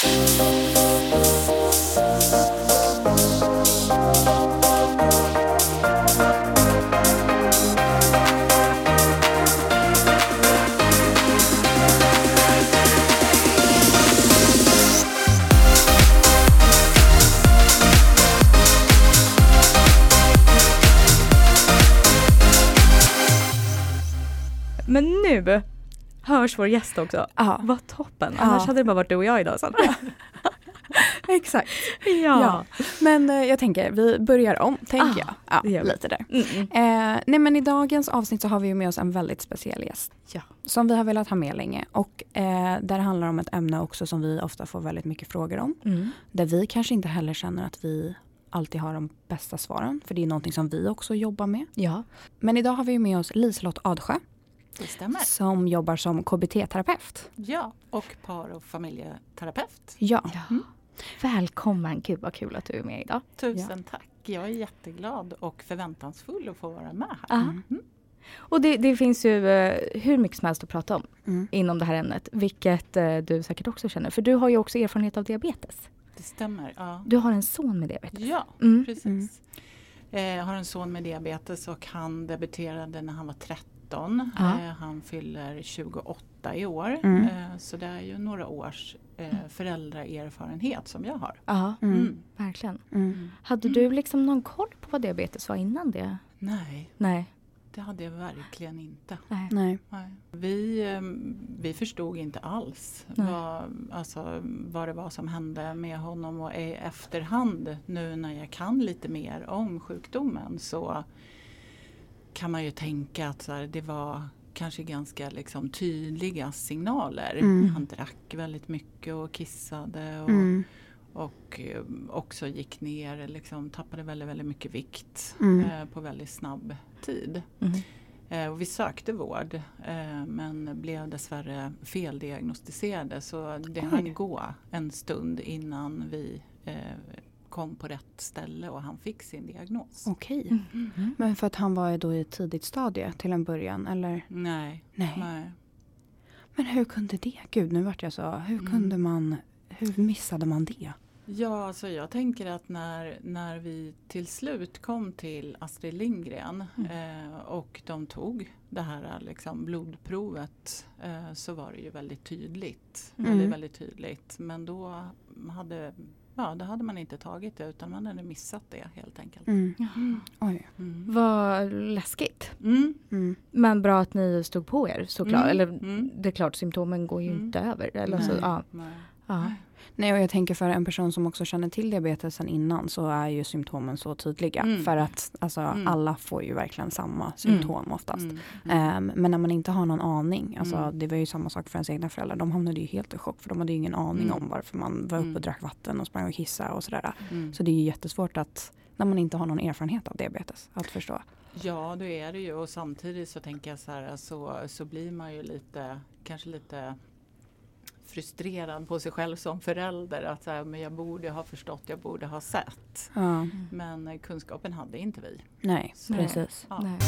Men nu hörs vår gäst också. Ja, Vad toppen. Ja. Annars hade det bara varit du och jag idag Sandra. exakt. ja. Ja. Men eh, jag tänker, vi börjar om, tänker Ah, jag. Ja, lite där. Mm. Eh, nej men i dagens avsnitt så har vi med oss en väldigt speciell gäst. Ja. Som vi har velat ha med länge. Och eh, där handlar det om ett ämne också som vi ofta får väldigt mycket frågor om. Mm. Där vi kanske inte heller känner att vi alltid har de bästa svaren. För det är någonting som vi också jobbar med. Ja. Men idag har vi med oss Liselott Adsjö. Det stämmer. Som jobbar som KBT-terapeut. Ja, och par och familjeterapeut. Ja. ja. Välkommen, gud vad kul att du är med idag. Tusen tack. Jag är jätteglad och förväntansfull att få vara med här. Ja. Mm. Och det, det finns ju eh, hur mycket som helst att prata om Mm. inom det här ämnet. Vilket eh, du säkert också känner. För du har ju också erfarenhet av diabetes. Det stämmer. Ja, Du har en son med diabetes. ja Mm. precis. Eh, Jag har en son med diabetes och han debuterade när han var 13. Ja. Eh, Han fyller 28 i år. Mm. Eh, Så det är ju några års eh, föräldraerfarenhet som jag har. Ja, Mm. Mm. verkligen. Mm. Hade du liksom någon koll på vad diabetes var innan det? Nej, Nej. det hade jag verkligen inte. Nej. Nej. Nej. Vi, vi förstod inte alls vad, alltså, vad det var som hände med honom och i efterhand nu när jag kan lite mer om sjukdomen så kan man ju tänka att så här, det var kanske ganska liksom, tydliga signaler. Mm. Han drack väldigt mycket och kissade och, Mm. och eh, också gick ner, liksom, tappade väldigt, väldigt mycket vikt Mm. eh, på väldigt snabb tid. Mm. Eh, och vi sökte vård eh, men blev dessvärre feldiagnostiserade så det Oj. hann gå en stund innan vi eh, kom på rätt ställe och han fick sin diagnos. Okej. Mm. Men för att han var då i ett tidigt stadie till en början eller? Nej, Nej. nej. Men hur kunde det? Gud nu vart jag så. Hur Mm. kunde man? Hur missade man det? Ja, alltså jag tänker att när, när vi till slut kom till Astrid Lindgren eh, och de tog det här liksom, blodprovet eh, så var det ju väldigt tydligt. Mm. Väldigt, väldigt tydligt. Men då hade, ja, då hade man inte tagit det utan man hade missat det helt enkelt. Mm. Mm. Oj. Mm. Vad läskigt. Mm. Mm. Men bra att ni stod på er såklart. Mm. Eller Mm. det är klart symptomen går ju Mm. inte över. Eller så, Nej. ja. Nej. Ja. Nej och jag tänker för en person som också känner till diabetes sen innan så är ju symptomen så tydliga. Mm. För att alltså, Mm. alla får ju verkligen samma symptom oftast. Mm. Ehm, men när man inte har någon aning, alltså, Mm. det var ju samma sak för ens egna föräldrar. De hamnade ju helt i chock för de hade ju ingen aning om varför man var uppe och drack vatten och sprang och kissade och sådär. Så det är ju jättesvårt att, när man inte har någon erfarenhet av diabetes, att förstå. Ja det är det ju och samtidigt så tänker jag så här så, så blir man ju lite kanske lite frustrerad på sig själv som förälder att så här, men jag borde ha förstått, jag borde ha sett. Ja, Men eh, kunskapen hade inte vi. nej, Så- precis. Ja. Nej.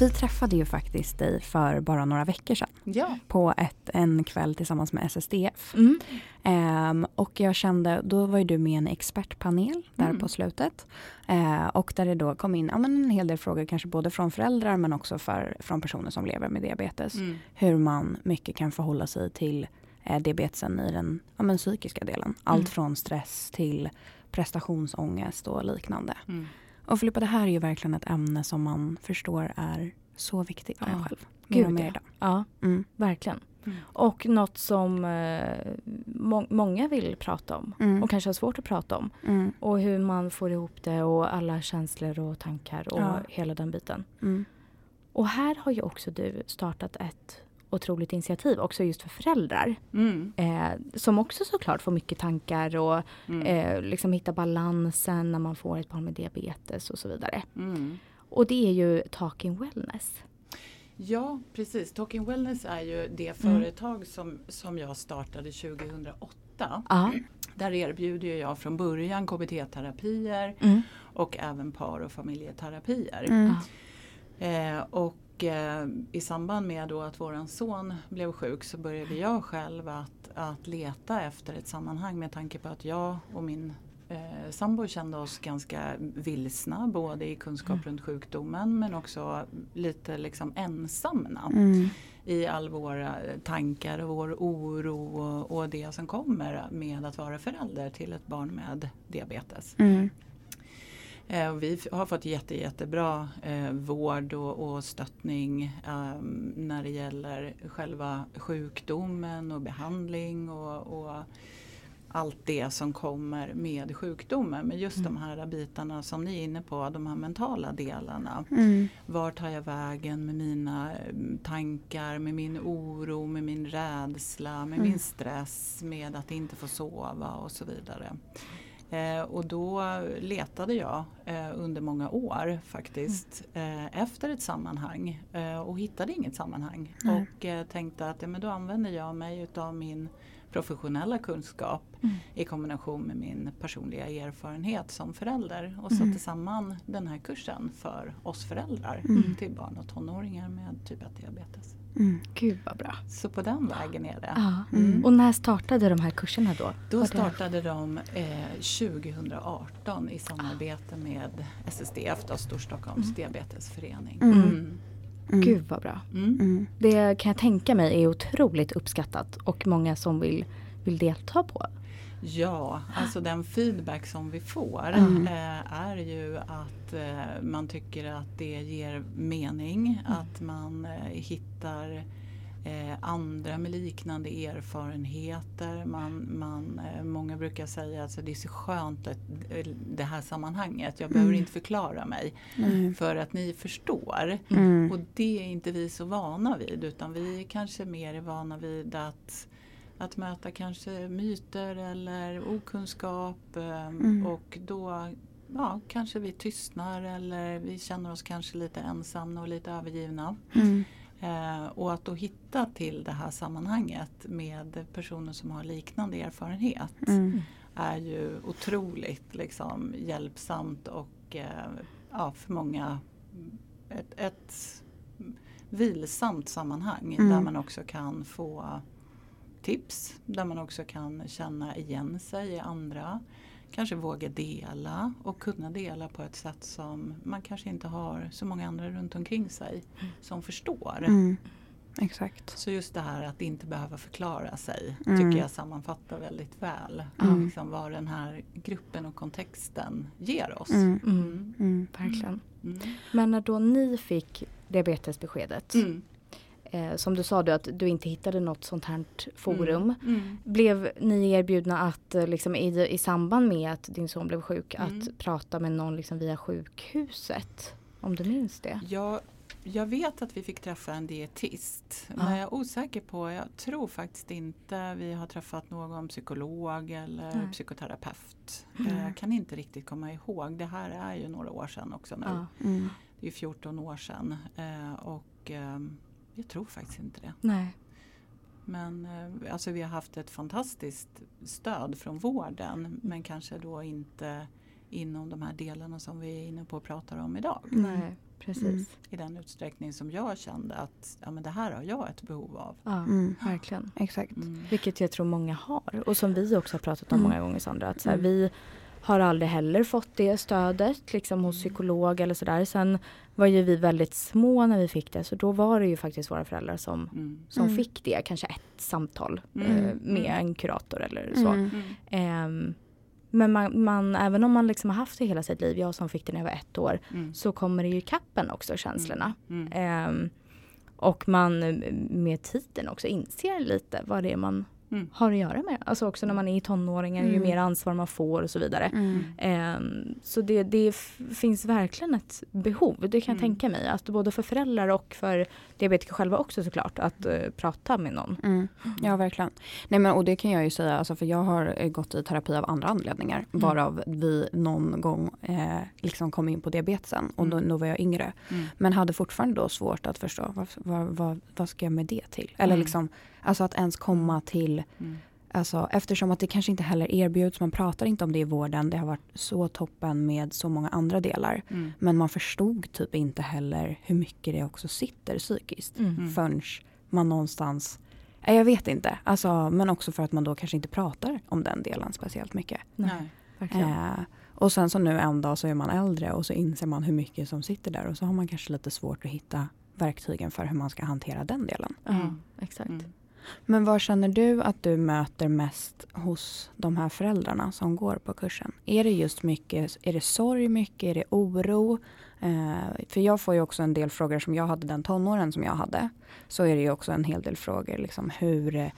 Vi träffade ju faktiskt dig för bara några veckor sedan Ja. på ett, en kväll tillsammans med SSDF. Mm. Ehm, och jag kände, då var ju du med i en expertpanel där Mm. på slutet. Eh, och där det då kom in ja, men en hel del frågor, kanske både från föräldrar men också för, från personer som lever med diabetes. Mm. Hur man mycket kan förhålla sig till eh, diabetesen i den ja, men psykiska delen. Allt Mm. från stress till prestationsångest och liknande. Mm. Och Filippa, det här är ju verkligen ett ämne som man förstår är så viktigt för en Ja. själv. Mer och Gud, mer ja. Ja, Mm. verkligen. Mm. Och något som eh, må- många vill prata om. Mm. Och kanske har svårt att prata om. Mm. Och hur man får ihop det och alla känslor och tankar och Ja. hela den biten. Mm. Och här har ju också du startat ett otroligt initiativ också just för föräldrar. Mm. Eh, som också såklart får mycket tankar och Mm. eh, liksom hitta balansen när man får ett barn med diabetes och så vidare. Mm. Och det är ju Talking Wellness. Ja precis, Talking Wellness är ju det Mm. företag som, som jag startade 2008. Ja. Där erbjuder ju jag från början KBT-terapier Mm. och även par och familjeterapier. Mm. Eh, och eh, i samband med då att våran son blev sjuk så började jag själv att, att leta efter ett sammanhang med tanke på att jag och min eh, sambo kände oss ganska vilsna både i kunskap Mm. runt sjukdomen men också lite liksom ensamma Mm. i all våra tankar och vår oro och, och det som kommer med att vara förälder till ett barn med diabetes. Mm. Eh, vi har fått jätte, jättebra eh, vård och, och stöttning eh, när det gäller själva sjukdomen och behandling och, och allt det som kommer med sjukdomen. Men just de här bitarna som ni är inne på, de här mentala delarna. Mm. Var tar jag vägen med mina eh, tankar, med min oro, med min rädsla, med Mm. min stress, med att inte få sova och så vidare. Eh, och då letade jag eh, under många år faktiskt eh, efter ett sammanhang eh, och hittade inget sammanhang. Nej. Och eh, tänkte att ja, men då använder jag mig utav min professionella kunskap Mm. i kombination med min personliga erfarenhet som förälder och Mm. satte samman den här kursen för oss föräldrar Mm. till barn och tonåringar med typ 1-diabetes. Mm. Gud vad bra. Så på den vägen är det. Ja. Mm. Och när startade de här kurserna då? Då Var det- startade de eh, 2018 i samarbete med SSDF, då, Storstockholms Mm. diabetesförening. Mm. Mm. Mm. Gud vad bra. Mm. Mm. Det kan jag tänka mig är otroligt uppskattat och många som vill, vill delta på. Ja, alltså den feedback som vi får Mm. eh, är ju att eh, man tycker att det ger mening, att man eh, hittar eh, andra med liknande erfarenheter. Man, man, eh, många brukar säga att alltså, det är så skönt att, eh, det här sammanhanget. Jag behöver Mm. inte förklara mig för att ni förstår. Mm. Och det är inte vi så vana vid utan vi kanske mer är vana vid att, att möta kanske myter eller okunskap eh, Mm. och då ja, kanske vi tystnar eller vi känner oss kanske lite ensamma och lite övergivna. Mm. Eh, och att då hitta till det här sammanhanget med personer som har liknande erfarenhet Mm. är ju otroligt liksom, hjälpsamt och eh, ja, för många mm, ett, ett vilsamt sammanhang Mm. där man också kan få tips, där man också kan känna igen sig i andra. Kanske våga dela och kunna dela på ett sätt som man kanske inte har så många andra runt omkring sig som förstår. Mm. Exakt. Så just det här att inte behöva förklara sig Mm. tycker jag sammanfattar väldigt väl Mm. liksom vad den här gruppen och kontexten ger oss. Mm. Mm. Mm. Verkligen. Mm. Men när då ni fick diabetesbeskedet, Mm. Eh, som du sa du att du inte hittade något sånt här forum. Mm. Blev ni erbjudna att eh, liksom, i, i samband med att din son blev sjuk Mm. att prata med någon liksom, via sjukhuset? Om du minns det? Jag, jag vet att vi fick träffa en dietist. Ja. Men jag är osäker på, jag tror faktiskt inte vi har träffat någon psykolog eller Nej. psykoterapeut. Mm. Jag kan inte riktigt komma ihåg. Det här är ju några år sedan också nu. Ja. Mm. Det är 14 år sedan. Eh, och eh, jag tror faktiskt inte det. Nej. Men eh, alltså vi har haft ett fantastiskt stöd från vården men kanske då inte inom de här delarna som vi är inne på och pratar om idag. Mm. Nej, precis. Mm. I den utsträckning som jag kände att ja, men det här har jag ett behov av. Ja, Mm. verkligen. Exakt. Mm. Vilket jag tror många har och som vi också har pratat om Mm. många gånger Sandra. Att så här, Mm. Vi har aldrig heller fått det stödet liksom hos psykolog eller sådär. Sen var ju vi väldigt små när vi fick det så då var det ju faktiskt våra föräldrar som, Mm. som Mm. fick det. Kanske ett samtal Mm. eh, med Mm. en kurator eller så. Mm. Mm. Ehm, men man, man, även om man liksom har haft det hela sitt liv, jag som fick det när jag var ett år, Mm. så kommer det ju kappen också känslorna. Mm. Ehm, och man eh, med tiden också inser lite vad det är man Mm. har att göra med. Alltså också när man är i tonåringar, ju Mm. mer ansvar man får och så vidare. Mm. Ehm, så det, det finns verkligen ett behov, det kan jag Mm. tänka mig. Att både för föräldrar och för diabetiker själva också såklart, att eh, prata med någon. Mm. Ja, verkligen. Nej, men, och det kan jag ju säga, alltså, för jag har eh, gått i terapi av andra anledningar. Varav vi någon gång eh, liksom kom in på diabetesen och då, Mm. då var jag yngre. Mm. Men hade fortfarande då svårt att förstå vad, vad, vad, vad ska jag med det till? Eller Mm. liksom, alltså att ens komma till Mm. Alltså, eftersom att det kanske inte heller erbjuds, man pratar inte om det i vården. Det har varit så toppen med så många andra delar. Mm. Men man förstod typ inte heller hur mycket det också sitter psykiskt. Mm. Mm. Förrän man någonstans Jag vet inte, alltså, men också för att man då kanske inte pratar om den delen speciellt mycket. Nej. verkligen. Eh, och sen så nu en dag så är man äldre och så inser man hur mycket som sitter där och så har man kanske lite svårt att hitta verktygen för hur man ska hantera den delen. Ja, Mm. exakt. Mm. Men vad känner du att du möter mest hos de här föräldrarna som går på kursen? Är det just mycket, är det sorg mycket, är det oro? Eh, för jag får ju också en del frågor som jag hade den tonåren som jag hade. Så är det ju också en hel del frågor liksom hur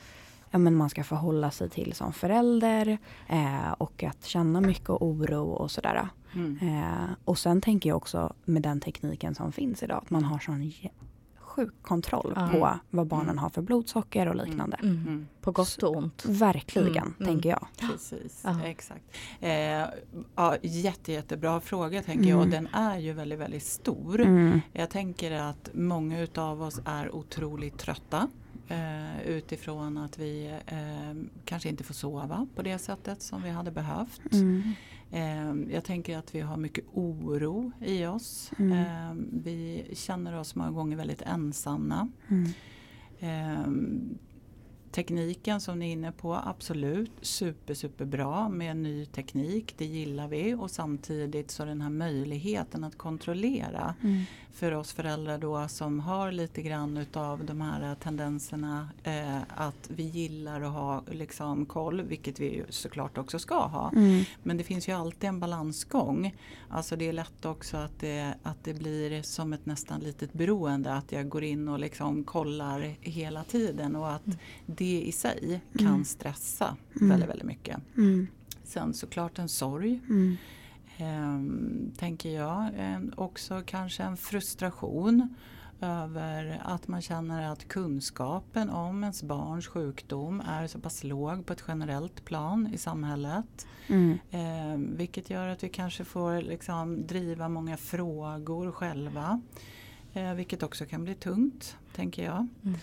ja, men man ska förhålla sig till som förälder eh, och att känna mycket oro och sådär. Mm. Eh, och sen tänker jag också med den tekniken som finns idag att man har sån jä- sjuk kontroll Ja. på vad barnen Mm. har för blodsocker och liknande. Mm. Mm. På gott och ont. Verkligen, Mm, mm. tänker jag. Precis, Ja. exakt. Eh, ja, jätte, jättebra fråga tänker jag och Mm. den är ju väldigt, väldigt stor. Mm. Jag tänker att många utav oss är otroligt trötta eh, utifrån att vi eh, kanske inte får sova på det sättet som vi hade behövt. Mm. Eh, jag tänker att vi har mycket oro i oss. Mm. Eh, vi känner oss många gånger väldigt ensamma. Mm. Eh, tekniken som ni är inne på, absolut super, super bra med ny teknik. Det gillar vi och samtidigt så den här möjligheten att kontrollera Mm. För oss föräldrar då som har lite grann utav de här tendenserna eh, att vi gillar att ha liksom koll, vilket vi såklart också ska ha. Mm. Men det finns ju alltid en balansgång. Alltså det är lätt också att det, att det blir som ett nästan litet beroende att jag går in och liksom kollar hela tiden och att det i sig kan Mm. stressa Mm. väldigt, väldigt mycket. Mm. Sen såklart en sorg Mm. Tänker jag. Ehm, också kanske en frustration över att man känner att kunskapen om ens barns sjukdom är så pass låg på ett generellt plan i samhället. Mm. Ehm, vilket gör att vi kanske får liksom driva många frågor själva. Eh, vilket också kan bli tungt, tänker jag. Mm.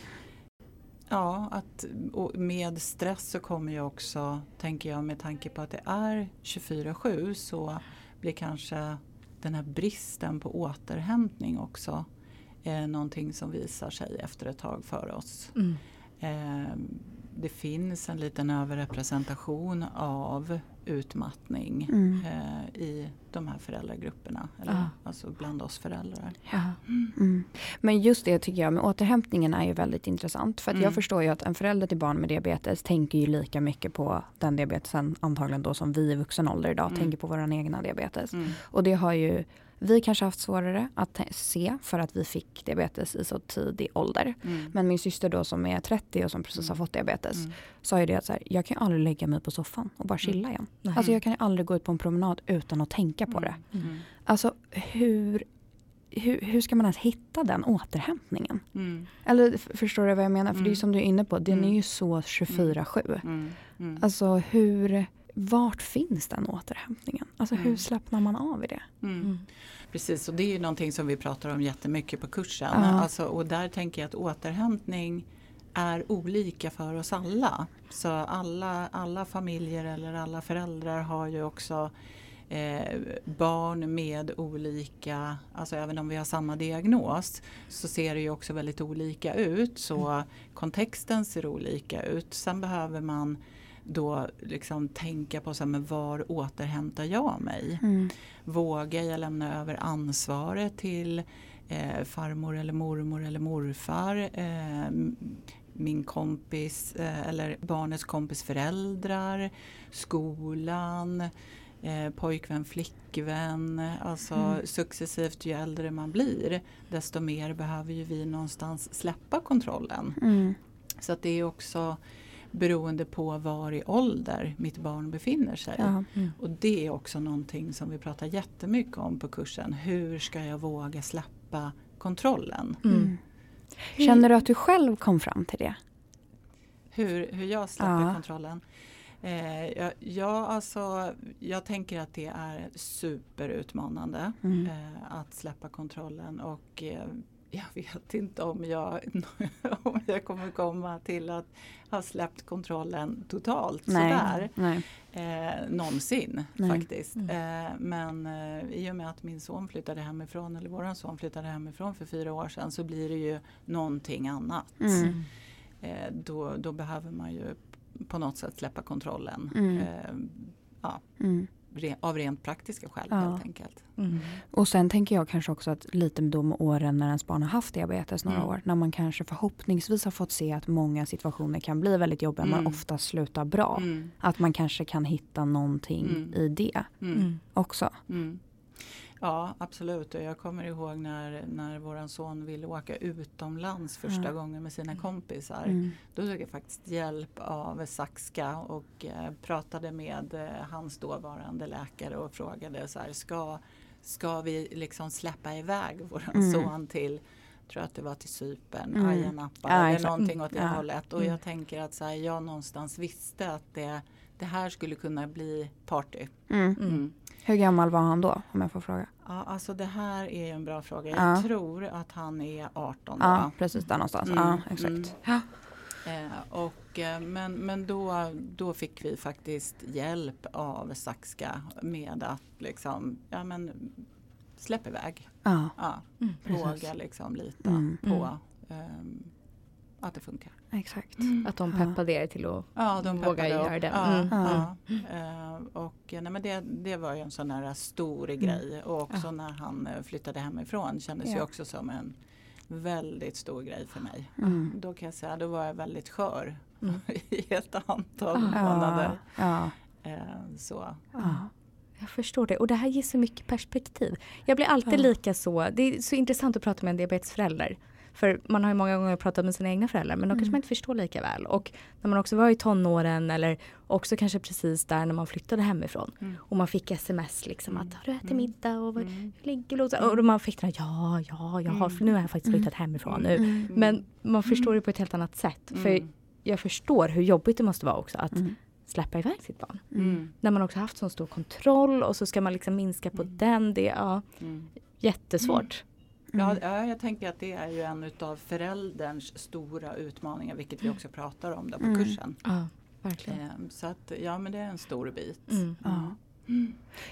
Ja, att, och med stress så kommer ju också, tänker jag, med tanke på att det är 24-7 så blir kanske den här bristen på återhämtning också eh, någonting som visar sig efter ett tag för oss. Mm. Eh, det finns en liten överrepresentation av utmattning Mm. eh, i de här föräldragrupperna. Eller, Ja. Alltså bland oss föräldrar. Ja. Mm. Men just det tycker jag med återhämtningen är ju väldigt intressant. För att Mm. jag förstår ju att en förälder till barn med diabetes tänker ju lika mycket på den diabetesen antagligen då som vi i vuxen ålder idag Mm. tänker på vår egna diabetes. Mm. Och det har ju vi kanske haft svårare att se för att vi fick diabetes i så tidig ålder. Mm. Men min syster då som är 30 och som precis har Mm. fått diabetes Mm. sa ju det att så här, jag kan ju aldrig lägga mig på soffan och bara chilla igen. Nej. Alltså jag kan ju aldrig gå ut på en promenad utan att tänka på det. Mm. Alltså hur, hur, hur ska man ens hitta den återhämtningen? Mm. Eller förstår du vad jag menar? För det är ju Mm. som du är inne på, den Mm. är ju så 24-7. Mm. Mm. Alltså hur, vart finns den återhämtningen? Alltså hur Mm. slappnar man av i det? Mm. Mm. Precis, och det är ju någonting som vi pratar om jättemycket på kursen. Ja. Alltså, och där tänker jag att återhämtning är olika för oss alla. Så alla, alla familjer eller alla föräldrar har ju också eh, barn med olika, alltså även om vi har samma diagnos så ser det ju också väldigt olika ut. Så kontexten ser olika ut. Sen behöver man då liksom tänka på så här, men var återhämtar jag mig? Mm. Vågar jag lämna över ansvaret till eh, farmor eller mormor eller morfar? Eh, min kompis eh, eller barnets kompis föräldrar, skolan, eh, pojkvän, flickvän. Alltså Mm. successivt ju äldre man blir desto mer behöver ju vi någonstans släppa kontrollen. Mm. Så att det är också beroende på var i ålder mitt barn befinner sig. Ja. Mm. Och det är också någonting som vi pratar jättemycket om på kursen. Hur ska jag våga släppa kontrollen? Mm. Känner du att du själv kom fram till det? Hur, hur jag släpper Ja. kontrollen? Eh, ja, ja, alltså jag tänker att det är superutmanande Mm. eh, att släppa kontrollen och eh, jag vet inte om jag, om jag kommer komma till att ha släppt kontrollen totalt sådär. Nej. eh, någonsin Nej. faktiskt. Mm. Eh, men eh, i och med att min son flyttade hemifrån, eller våran son flyttade hemifrån för fyra år sedan så blir det ju någonting annat. Mm. eh, då, då behöver man ju på något sätt släppa kontrollen. Mm. Eh, ja, Mm. Av rent praktiska skäl Ja. helt enkelt. Mm. Och sen tänker jag kanske också att lite då med åren när ens barn har haft diabetes några Mm. år. När man kanske förhoppningsvis har fått se att många situationer kan bli väldigt jobbiga men Mm. ofta slutar bra. Mm, Att man kanske kan hitta någonting Mm. i det. Mm. också. Mm. Ja absolut och jag kommer ihåg när, när våran son ville åka utomlands första Ja. gången med sina kompisar. Mm. Då tog jag faktiskt hjälp av Saxka och eh, pratade med eh, hans dåvarande läkare och frågade så här, ska, ska vi liksom släppa iväg våran Mm. son till tror att det var till Cypern, Mm. Ayia Napa Ja, eller någonting åt det Ja. hållet. Och Mm. jag tänker att så här, jag någonstans visste att det, det här skulle kunna bli party. Mm. Mm. Hur gammal var han då om jag får fråga? Ja, alltså det här är ju en bra fråga. Jag Ja. tror att han är 18 då. Ja, precis där någonstans. Mm, Ja, exakt. mm. Ja. Eh, och, eh, men men då, då fick vi faktiskt hjälp av Saxka med att liksom, ja men släpp iväg. Ja. Ja, Mm. Våga liksom lita Mm. på ehm, att det funkar. Exakt. Att de peppade er till att Ja, de Våga göra det. Ja, Mm. ja. Eh, och, nej, men det, det var ju en sån här stor Mm. grej och också när han eh, flyttade hemifrån kändes ju Ja. också som en väldigt stor grej för mig. Mm. Då kan jag säga, då var jag väldigt skör Mm. i ett antal Ja. månader. Ja. Eh, så. Ja. Jag förstår det och det här ger så mycket perspektiv. Jag blir alltid Ja. lika så, det är så intressant att prata med en diabetesförälder. För man har ju många gånger pratat med sina egna föräldrar men de kanske Mm. man inte förstår lika väl. Och när man också var i tonåren eller också kanske precis där när man flyttade hemifrån. Mm. Och man fick sms liksom Mm. att har du ätit Mm. middag och vad, Mm. hur ligger? Och Och man fick den här, ja, ja, jag har, nu har jag faktiskt flyttat hemifrån nu. Mm. Men man förstår det på ett helt annat sätt. För Mm. jag förstår hur jobbigt det måste vara också att Mm. släppa iväg sitt barn. Mm. När man också haft så stor kontroll och så ska man liksom minska på Mm. den. Det är ja, Mm. jättesvårt. Mm. ja, jag tänker att det är ju en utav förälderns stora utmaningar vilket vi också pratar om där på Mm. kursen. Ja, verkligen. Eh, så att ja men det är en stor bit. Mm. Ja.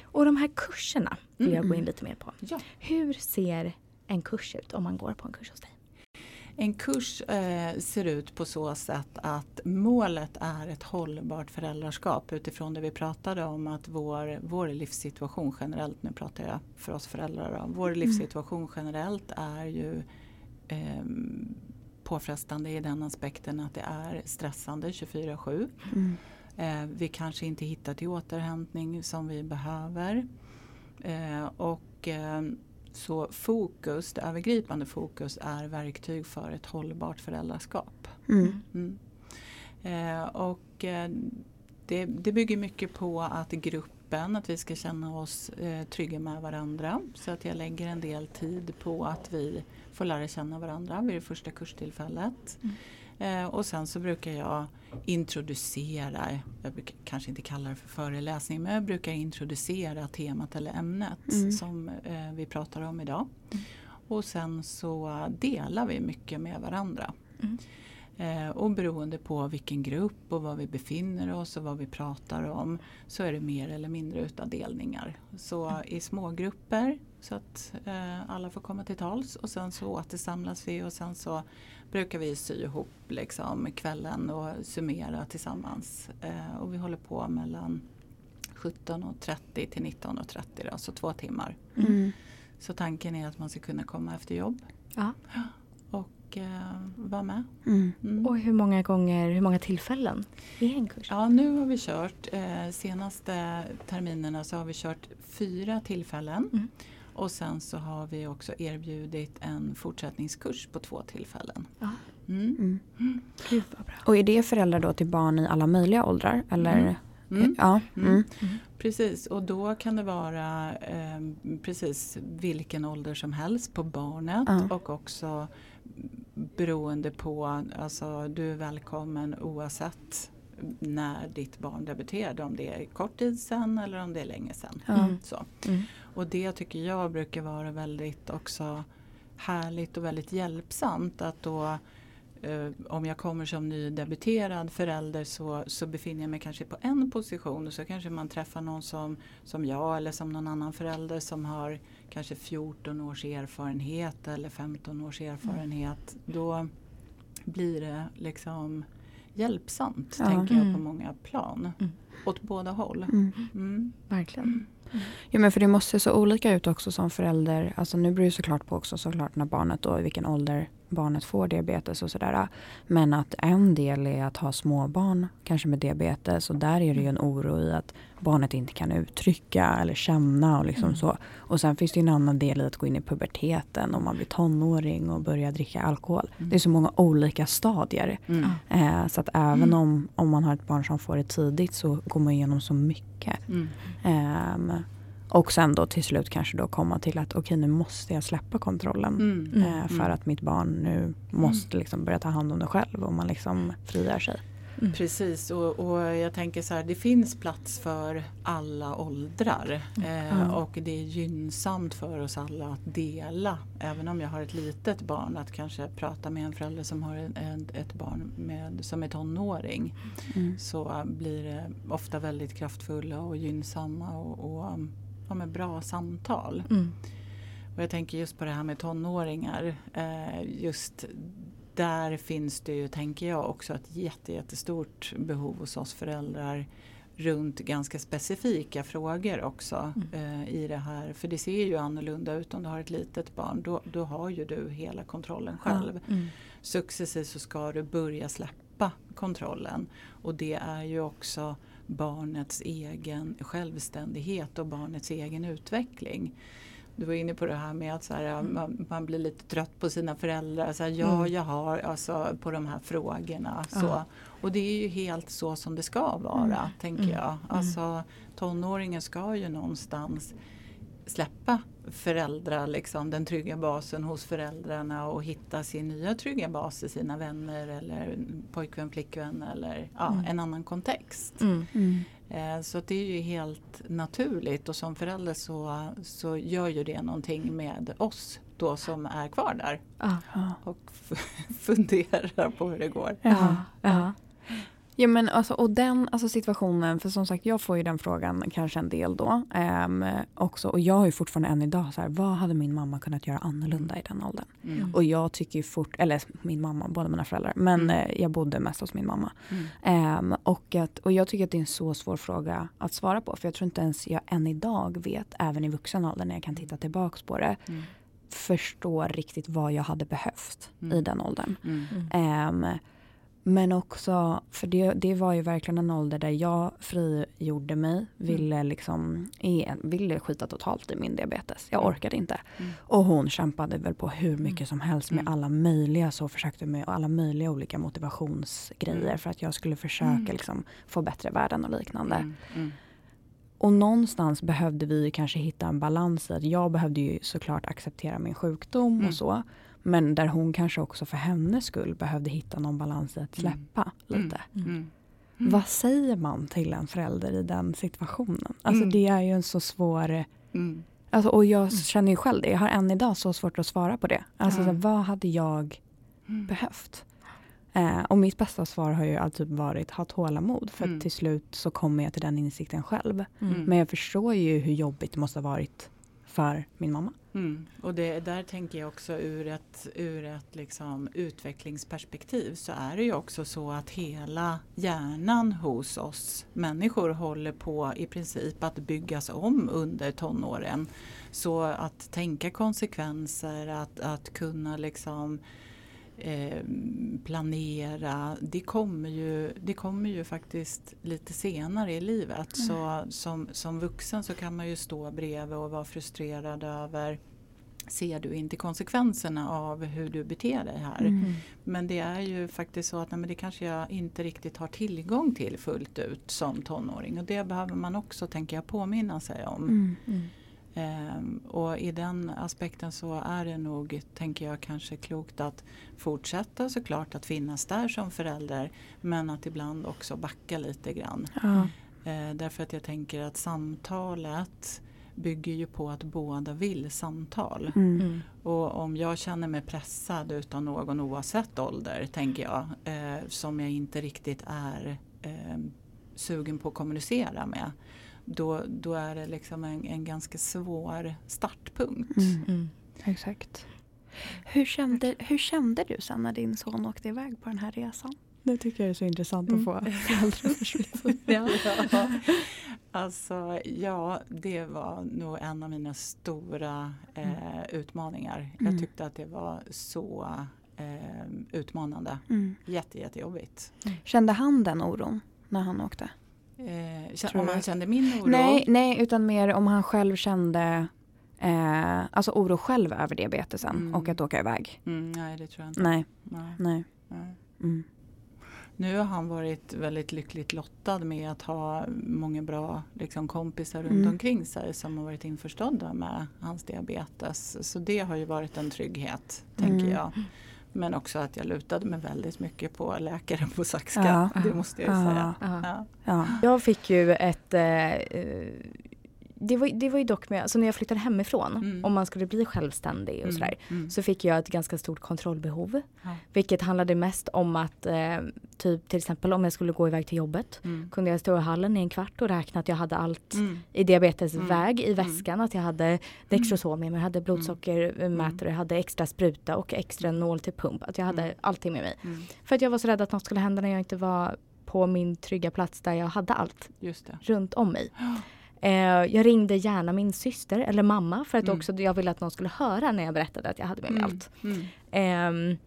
Och de här kurserna vill jag gå in Mm. lite mer på. Ja. Hur ser en kurs ut om man går på en kurs hos dig? En kurs eh, ser ut på så sätt att målet är ett hållbart föräldraskap utifrån det vi pratade om att vår, vår livssituation generellt, nu pratar jag för oss föräldrar, då, vår livssituation generellt är ju eh, påfrestande i den aspekten att det är stressande 24-7. Mm. Eh, vi kanske inte hittar till återhämtning som vi behöver. Eh, och eh, så fokus, det övergripande fokus är verktyg för ett hållbart föräldraskap. Mm. Mm. Eh, och eh, det, det bygger mycket på att gruppen, att vi ska känna oss eh, trygga med varandra. Så att jag lägger en del tid på att vi får lära känna varandra vid det första kurstillfället. Eh, och sen så brukar jag introducera, jag brukar kanske inte kalla det för föreläsning, men jag brukar introducera temat eller ämnet Mm. som eh, vi pratar om idag. Och sen så delar vi mycket med varandra. Mm. Eh, och beroende på vilken grupp och var vi befinner oss och vad vi pratar om så är det mer eller mindre utav delningar. Så i smågrupper så att eh, alla får komma till tals och sen så återsamlas vi och sen så brukar vi sy ihop liksom kvällen och summera tillsammans. Eh, och vi håller på mellan 17.30 till 19.30 då, så två timmar. Mm. Så tanken är att man ska kunna komma efter jobb Ja. och eh, vara med. Mm. Mm. Och hur många gånger, hur många tillfällen är en kurs? Ja, nu har vi kört, eh, senaste terminerna så har vi kört fyra tillfällen. Mm. Och sen så har vi också erbjudit en fortsättningskurs på två tillfällen. Ja. Mm. Mm. Gud vad bra. Och är det föräldrar då till barn i alla möjliga åldrar? Eller? Mm. Mm. Ja. Mm. Mm. Precis, och då kan det vara eh, precis vilken ålder som helst på barnet och också beroende på, alltså du är välkommen oavsett när ditt barn debuterade, om det är kort tid sedan eller om det är länge sedan. Ja. Mm. Så. Och det tycker jag brukar vara väldigt också härligt och väldigt hjälpsamt att då eh, om jag kommer som nydebuterad förälder så, så befinner jag mig kanske på en position och så kanske man träffar någon som, som jag eller som någon annan förälder som har kanske 14 års erfarenhet eller 15 års erfarenhet. Då blir det liksom hjälpsamt Ja. tänker jag på Mm. många plan. Mm. Åt båda håll. Mm. Mm. Verkligen. Ja men för det måste se så olika ut också som förälder. Alltså nu beror det såklart på också såklart när barnet då i vilken ålder barnet får diabetes och sådär. Men att en del är att ha småbarn kanske med diabetes och där är det ju en oro i att barnet inte kan uttrycka eller känna och liksom Mm. så. Och sen finns det ju en annan del i att gå in i puberteten om man blir tonåring och börjar dricka alkohol. Mm. Det är så många olika stadier. Mm. Eh, så att även Mm. om, om man har ett barn som får det tidigt så går man igenom så mycket. Mm. Och sen då till slut kanske då komma till att okej nu måste jag släppa kontrollen. Mm. Mm. eh, för Mm. att mitt barn nu måste liksom börja ta hand om det själv och man liksom frigör sig. Mm. Precis och, och jag tänker så här det finns plats för alla åldrar eh, Ja. och det är gynnsamt för oss alla att dela. Även om jag har ett litet barn att kanske prata med en förälder som har en, en, ett barn med, som är tonåring Mm. så blir det ofta väldigt kraftfulla och gynnsamma och, och ja, men bra samtal. Mm. Och jag tänker just på det här med tonåringar. Eh, just där finns det ju, tänker jag, också ett jätte, jättestort behov hos oss föräldrar runt ganska specifika frågor också eh, i det här. För det ser ju annorlunda ut om du har ett litet barn. Då, då har ju du hela kontrollen själv. Mm. Successivt så ska du börja släppa kontrollen. Och det är ju också barnets egen självständighet och barnets egen utveckling. Du var inne på det här med att så här, man, man blir lite trött på sina föräldrar. Så här, ja, Mm. jag har alltså på de här frågorna. Ja. Så. Och det är ju helt så som det ska vara, Mm. tänker Mm. jag. Alltså, tonåringen ska ju någonstans släppa föräldrar, liksom, den trygga basen hos föräldrarna och hitta sin nya trygga bas i sina vänner eller pojkvän, flickvän eller ja, Mm. en annan kontext. Mm. Eh, så det är ju helt naturligt och som förälder så, så gör ju det någonting med oss då som är kvar där. Ja. och funderar på hur det går. Ja. Ja. Ja men alltså och den alltså situationen, för som sagt jag får ju den frågan kanske en del då. ehm, också, och jag har ju fortfarande än idag så här, vad hade min mamma kunnat göra annorlunda i den åldern? Mm. Och jag tycker ju fort, eller min mamma, båda mina föräldrar, men Mm. eh, jag bodde mest hos min mamma. Mm. Ehm, och, att, och jag tycker att det är en så svår fråga att svara på. För jag tror inte ens jag än idag vet, även i vuxen ålder när jag kan titta tillbaks på det, Mm. förstår riktigt vad jag hade behövt Mm. i den åldern. Mm. Men också, för det, det var ju verkligen en ålder där jag frigjorde mig, ville liksom, ville skita totalt i min diabetes. Jag Mm. orkade inte. Mm. Och hon kämpade väl på hur mycket som helst med Mm. alla möjliga, så försökte med alla möjliga olika motivationsgrejer Mm. för att jag skulle försöka Mm. liksom, få bättre värden och liknande. Mm. Mm. Och någonstans behövde vi kanske hitta en balans i att jag behövde ju såklart acceptera min sjukdom Mm. och så. Men där hon kanske också för hennes skull behövde hitta någon balans i att Mm. släppa lite. Mm. Mm. Vad säger man till en förälder i den situationen? Alltså Mm. det är ju en så svår... Mm. Alltså, och jag känner ju själv det. Jag har än idag så svårt att svara på det. Alltså så, vad hade jag Mm. behövt? Eh, och mitt bästa svar har ju alltid varit ha tålamod. För Mm. till slut så kommer jag till den insikten själv. Mm. Men jag förstår ju hur jobbigt det måste ha varit för min mamma. Mm. Och det, där tänker jag också ur ett, ur ett liksom utvecklingsperspektiv så är det ju också så att hela hjärnan hos oss människor håller på i princip att byggas om under tonåren. Så att tänka konsekvenser, att, att kunna liksom eh, planera, det kommer, ju, det kommer ju faktiskt lite senare i livet. Så som, som vuxen så kan man ju stå bredvid och vara frustrerad över Ser du inte konsekvenserna av hur du beter dig här? Mm. Men det är ju faktiskt så att nej, det kanske jag inte riktigt har tillgång till fullt ut som tonåring. Och det behöver man också, tänker jag, påminna sig om. Mm. Ehm, och i den aspekten så är det nog, tänker jag, kanske klokt att fortsätta såklart att finnas där som förälder. Men att ibland också backa lite grann. Ja. Eh, därför att jag tänker att samtalet bygger ju på att båda vill samtal. Mm. Mm. Och om jag känner mig pressad utav någon oavsett ålder, tänker jag, eh, som jag inte riktigt är eh, sugen på att kommunicera med. Då, då är det liksom en, en ganska svår startpunkt. Mm. Mm. Exakt. Hur, kände, hur kände du sen när din son åkte iväg på den här resan? Nu tycker jag det är så intressant Mm. att få föräldraperspektiv. Ja. Ja. Alltså, ja, det var nog en av mina stora eh, utmaningar. Mm. Jag tyckte att det var så eh, utmanande. Mm. Jätte, jättejobbigt. Kände han den oron när han åkte? Eh, om han kände min oro? Nej, nej, utan mer om han själv kände eh, alltså oro själv över diabetesen Mm. och att åka iväg. Mm, nej, det tror jag inte. Nej, Nej, nej. nej. Mm. Nu har han varit väldigt lyckligt lottad med att ha många bra liksom, kompisar runt Mm. omkring sig som har varit införstådda med hans diabetes. Så det har ju varit en trygghet, tänker Mm. jag. Men också att jag lutade mig väldigt mycket på läkaren på Saxka. Ja. Det måste jag ju Ja. säga. Ja. Ja. Ja. Jag fick ju ett eh, eh, det var, det var ju dock med, alltså när jag flyttade hemifrån, Mm. om man skulle bli självständig och sådär, Mm. så fick jag ett ganska stort kontrollbehov. Ja. Vilket handlade mest om att, eh, typ till exempel om jag skulle gå iväg till jobbet, Mm. kunde jag stå i hallen i en kvart och räkna att jag hade allt Mm. i diabetesväg Mm. i väskan, att jag hade Dextrosom jag hade blodsockermätare, jag hade extra spruta och extra nål till pump, att jag hade Mm. allting med mig. Mm. För att jag var så rädd att något skulle hända när jag inte var på min trygga plats där jag hade allt runt om mig. Eh, jag ringde gärna min syster eller mamma för att Mm. också jag ville att någon skulle höra när jag berättade att jag hade med mig Mm. allt. Mm. Ehm,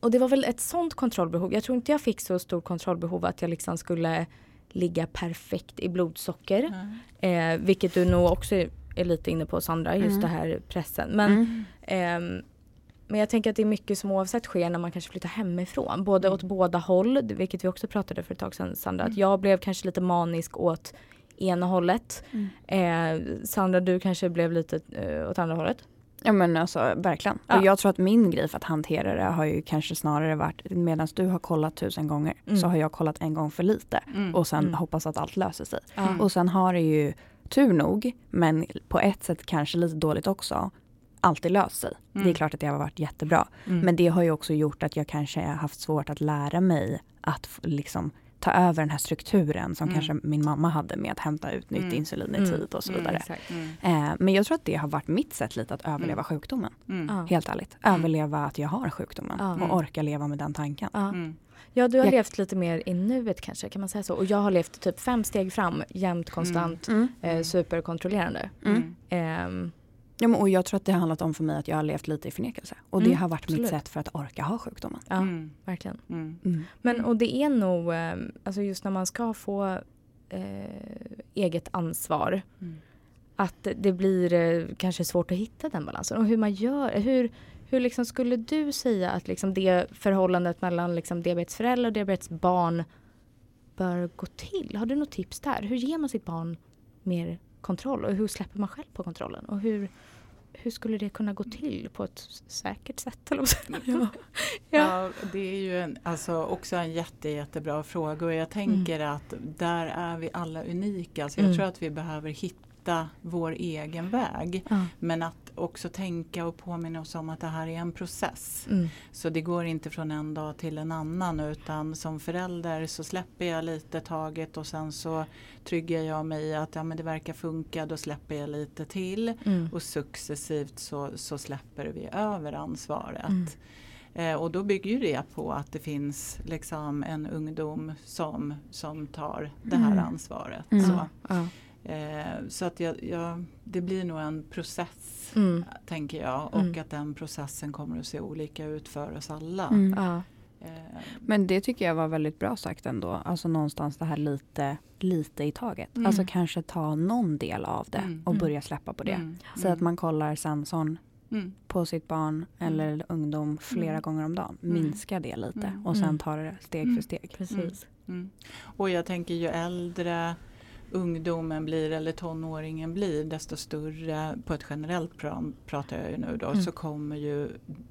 och det var väl ett sånt kontrollbehov. Jag tror inte jag fick så stort kontrollbehov att jag liksom skulle ligga perfekt i blodsocker. Eh, vilket du nog också är lite inne på Sandra, just Mm. det här pressen. Men, Mm. ehm, men jag tänker att det är mycket som oavsett sker när man kanske flyttar hemifrån. Både Mm. åt båda håll, vilket vi också pratade för ett tag sedan Sandra. Att jag blev kanske lite manisk åt ena hållet. Mm. Eh, Sandra du kanske blev lite eh, åt andra hållet. Ja men alltså verkligen. Ja. Och jag tror att min grej för att hantera det har ju kanske snarare varit medan du har kollat tusen gånger Mm. så har jag kollat en gång för lite Mm. och sen Mm. hoppas att allt löser sig. Mm. Och sen har det ju tur nog, men på ett sätt kanske lite dåligt också, alltid löst sig. Mm. Det är klart att det har varit jättebra. Mm. Men det har ju också gjort att jag kanske har haft svårt att lära mig att liksom ta över den här strukturen som Mm. kanske min mamma hade med att hämta ut nytt Mm. insulin i Mm. tid och så Mm. vidare. Exakt. Mm. Eh, men jag tror att det har varit mitt sätt lite att överleva Mm. sjukdomen. Mm. Helt ärligt. Mm. Överleva att jag har sjukdomen och orka leva med den tanken. Ja. Mm. ja, du har Jag- levt lite mer i nuet kanske, kan man säga så? Och jag har levt typ fem steg fram, jämt, konstant, Mm. eh, superkontrollerande. Mm. Ja, men, och jag tror att det har handlat om för mig att jag har levt lite i förnekelse. Och det Mm, har varit absolut. mitt sätt för att orka ha sjukdomen. ja, Mm. verkligen. Mm. Mm. Men och det är nog, eh, alltså just när man ska få eh, eget ansvar, Mm. att det blir eh, kanske svårt att hitta den balansen. Och hur man gör, hur, hur liksom skulle du säga att liksom det förhållandet mellan liksom diabetesförälder och diabetesbarn bör gå till? Har du något tips där? Hur ger man sitt barn mer kontroll och hur släpper man själv på kontrollen? Och hur, hur skulle det kunna gå till på ett säkert sätt? Man? ja. Ja, det är ju en, alltså också en jätte, jättebra fråga och jag tänker att där är vi alla unika. Så jag Mm. tror att vi behöver hitta vår egen väg. Ja. Men att också tänka och påminna oss om att det här är en process. Mm. Så det går inte från en dag till en annan utan som förälder så släpper jag lite taget och sen så tryggar jag mig i att ja, men det verkar funka, då släpper jag lite till. Mm. Och successivt så, så släpper vi över ansvaret. Mm. Eh, och då bygger ju det på att det finns liksom en ungdom som, som tar det här Mm. ansvaret. Mm. Så, Ja. Eh, så att jag, jag, det blir nog en process Mm. tänker jag och Mm. att den processen kommer att se olika ut för oss alla. Mm. Ja. Eh, Men det tycker jag var väldigt bra sagt ändå. Alltså någonstans det här lite, lite i taget. Mm. Alltså kanske ta någon del av det Mm. och Mm. börja släppa på det. mm, Så att man kollar mm, på sitt barn eller ungdom flera Mm. gånger om dagen. Minska det lite Mm. och sen ta det steg Mm. för steg. Precis. mm. Och jag tänker ju äldre ungdomen blir eller tonåringen blir desto större, på ett generellt plan pratar jag ju nu då, Mm. så kommer ju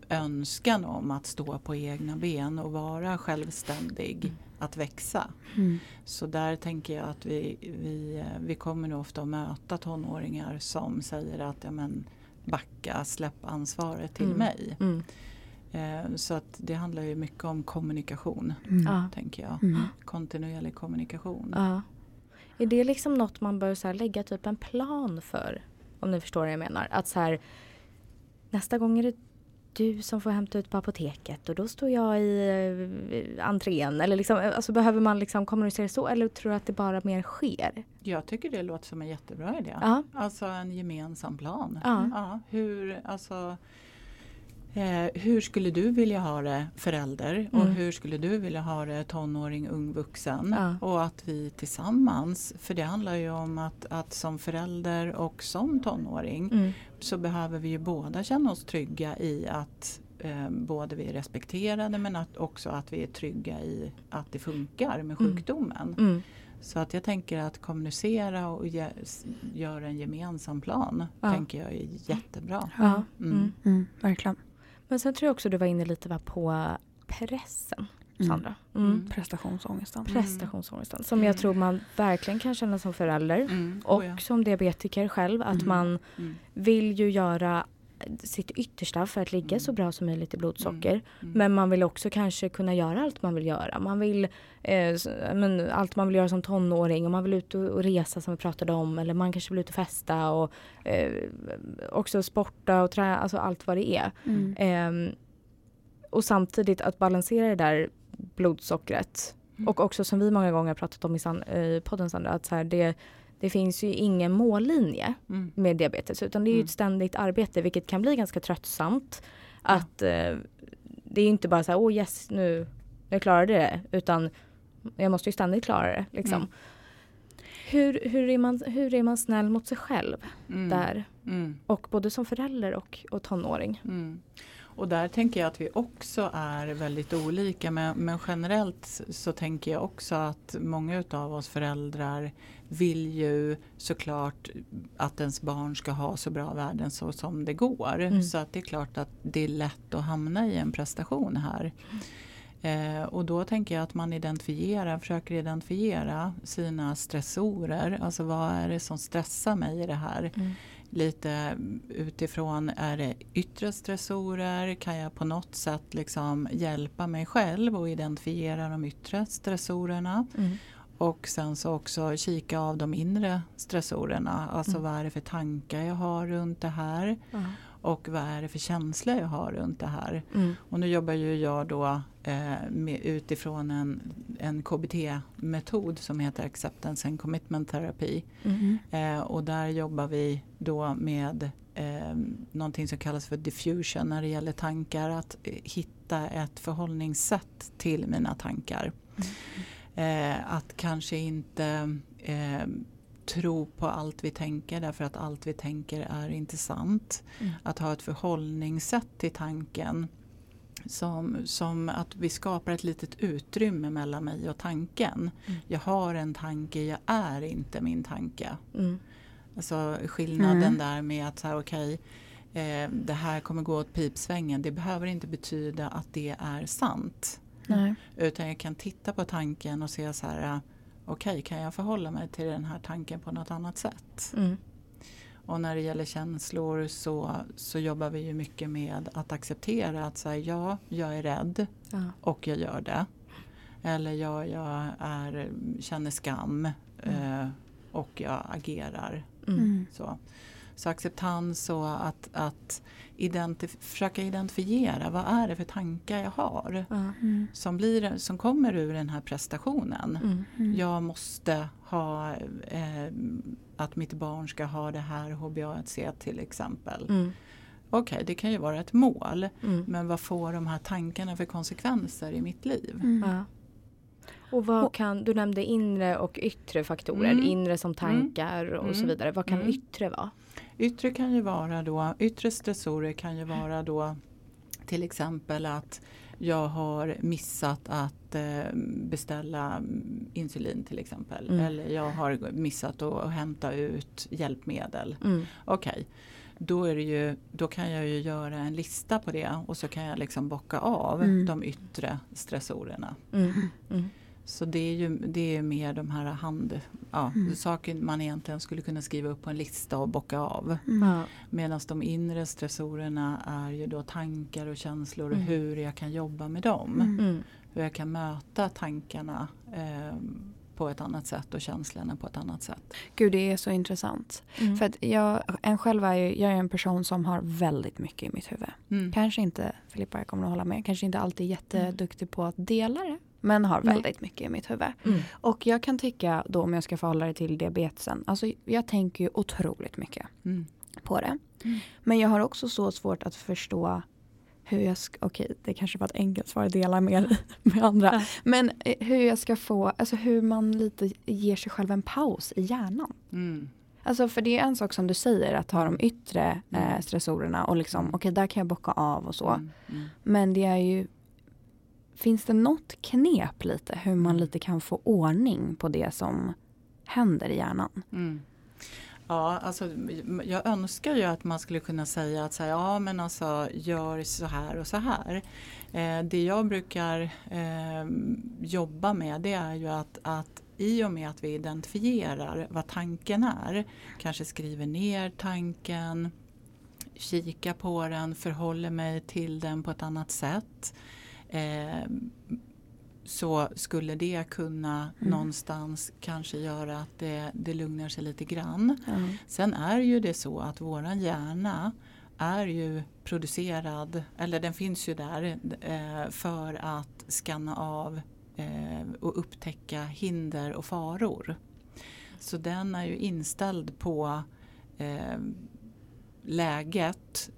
önskan om att stå på egna ben och vara självständig Mm. att växa. Mm. Så där tänker jag att vi, vi, vi kommer nog ofta att möta tonåringar som säger att ja, men, backa, släpp ansvaret till Mm. mig. Mm. Eh, så att det handlar ju mycket om kommunikation, Mm. Tänker jag. Mm. Kontinuerlig kommunikation. Ja. Är det liksom något man bör så här lägga typ en plan för? Om ni förstår vad jag menar. Att så här, nästa gång är det du som får hämta ut på apoteket och då står jag i eh, entrén. Eller liksom, alltså, behöver man liksom kommunicera så eller tror du att det bara mer sker? Jag tycker det låter som en jättebra idé. Ja. Alltså en gemensam plan. Ja. Ja, hur, alltså, eh, hur skulle du vilja ha det förälder och Mm. hur skulle du vilja ha det tonåring, ung vuxen? Ja. Och att vi tillsammans, för det handlar ju om att, att som förälder och som tonåring Mm. så behöver vi ju båda känna oss trygga i att eh, både vi är respekterade men att också att vi är trygga i att det funkar med Mm. sjukdomen. Mm. Så att jag tänker att kommunicera och ge, göra en gemensam plan Ja. tänker jag är jättebra. Ja. Mm. Mm. Mm, verkligen. Men sen tror jag också du var inne lite på pressen, Mm. Sandra. Mm. Mm. Prestationsångesten. Prestationsångesten som jag tror man verkligen kan känna som förälder. Mm. Och Oh ja. som diabetiker själv att Mm. man Mm. vill ju göra sitt yttersta för att ligga så bra som möjligt i blodsocker. Mm. Men man vill också kanske kunna göra allt man vill göra. Man vill, eh, men, allt man vill göra som tonåring och man vill ut och, resa som vi pratade om. Eller man kanske vill ut och festa och eh, också sporta och träna, alltså allt vad det är. Mm. Ehm, och samtidigt att balansera det där blodsockret. Mm. Och också som vi många gånger har pratat om i, san, i podden Sandra, att så här, det, det finns ju ingen mållinje Mm. med diabetes utan det är ju Mm. ett ständigt arbete vilket kan bli ganska tröttsamt. Ja. Att eh, det är inte bara så här, åh yes nu, jag klarade det utan jag måste ju ständigt klara det. Liksom. Mm. Hur, hur, är man, hur är man snäll mot sig själv Mm. där? Mm. Och både som förälder och, och tonåring. Och där tänker jag att vi också är väldigt olika men, men generellt så tänker jag också att många utav oss föräldrar vill ju såklart att ens barn ska ha så bra värden så som det går. Mm. Så att det är klart att det är lätt att hamna i en prestation här. Eh, och då tänker jag att man identifierar, försöker identifiera sina stressorer. Alltså vad är det som stressar mig i det här? Mm. Lite utifrån, är det yttre stressorer? Kan jag på något sätt liksom hjälpa mig själv och identifiera de yttre stressorerna? Mm. Och sen så också kika av de inre stressorerna. Alltså Mm. vad är det för tankar jag har runt det här? Ja. Och vad är det för känslor jag har runt det här? Mm. Och nu jobbar ju jag då eh, med, utifrån en, en KBT-metod som heter Acceptance and Commitment Therapy. Mm. Eh, och där jobbar vi då med eh, någonting som kallas för diffusion när det gäller tankar. Att eh, hitta ett förhållningssätt till mina tankar. Eh, att kanske inte eh, tro på allt vi tänker därför att allt vi tänker är inte sant. Mm. Att ha ett förhållningssätt till tanken som, som att vi skapar ett litet utrymme mellan mig och tanken. Mm. Jag har en tanke, jag är inte min tanke. Mm. Alltså skillnaden Mm. där med att så här, okej, eh, det här kommer gå åt pipsvängen. Det behöver inte betyda att det är sant. Nej. Utan jag kan titta på tanken och se så här, okej, kan jag förhålla mig till den här tanken på något annat sätt? Mm. Och när det gäller känslor så, så jobbar vi ju mycket med att acceptera att säga ja, jag är rädd Ja. och jag gör det. Eller ja, jag är, känner skam eh, och jag agerar Mm. Mm. så, så acceptans och att, att identif- försöka identifiera vad är det för tankar jag har. Mm. som, blir, som kommer ur den här prestationen. Mm. Mm. Jag måste ha eh, att mitt barn ska ha det här HbA1c till exempel. Mm. Okej, det kan ju vara ett mål. Mm. Men vad får de här tankarna för konsekvenser i mitt liv? Mm. Ja. Och vad Och- kan, du nämnde inre och yttre faktorer, Mm. inre som tankar och så Mm. vidare. Vad kan Mm. yttre vara? Yttre kan ju vara då, yttre stressorer kan ju vara då till exempel att jag har missat att eh, beställa mm, insulin till exempel. Mm. Eller jag har missat att, hämta ut hjälpmedel. Mm. Okej, då, är det ju, då kan jag ju göra en lista på det och så kan jag liksom bocka av Mm. de yttre stressorerna. Mm. Så det är ju det är mer de här hand, ja, Mm. saker man egentligen skulle kunna skriva upp på en lista och bocka av. Mm. Medan de inre stressorerna är ju då tankar och känslor och Mm. hur jag kan jobba med dem. Mm. Mm. Hur jag kan möta tankarna eh, på ett annat sätt och känslorna på ett annat sätt. Gud det är så intressant. Mm. För att jag, en själv är ju, jag är en person som har väldigt mycket i mitt huvud. Mm. Kanske inte, Filippa jag kommer att hålla med, kanske inte alltid jätteduktig på att dela det. Men har väldigt mycket i mitt huvud. Mm. Och jag kan tycka då om jag ska förhålla det till diabetesen. Alltså jag tänker ju otroligt mycket Mm. på det. Mm. Men jag har också så svårt att förstå hur jag ska, okej det kanske var ett enkelt svar att dela med, med andra. Ja. Men eh, hur jag ska få, alltså hur man lite ger sig själv en paus i hjärnan. Mm. Alltså för det är en sak som du säger att ha de yttre eh, Mm. stressorerna och liksom okej där kan jag bocka av och så. Mm. Men det är ju Finns det något knep lite hur man lite kan få ordning på det som händer i hjärnan? Mm. Ja, alltså, jag önskar ju att man skulle kunna säga att så här, ja men alltså gör så här och så här. Eh, det jag brukar eh, jobba med det är ju att, att i och med att vi identifierar vad tanken är, kanske skriver ner tanken, kika på den, förhåller mig till den på ett annat sätt. Eh, så skulle det kunna Mm. någonstans kanske göra att det, det lugnar sig lite grann. Ja. Sen är ju det så att våran hjärna är ju producerad, eller den finns ju där eh, för att skanna av eh, och upptäcka hinder och faror. Så den är ju inställd på eh, läget,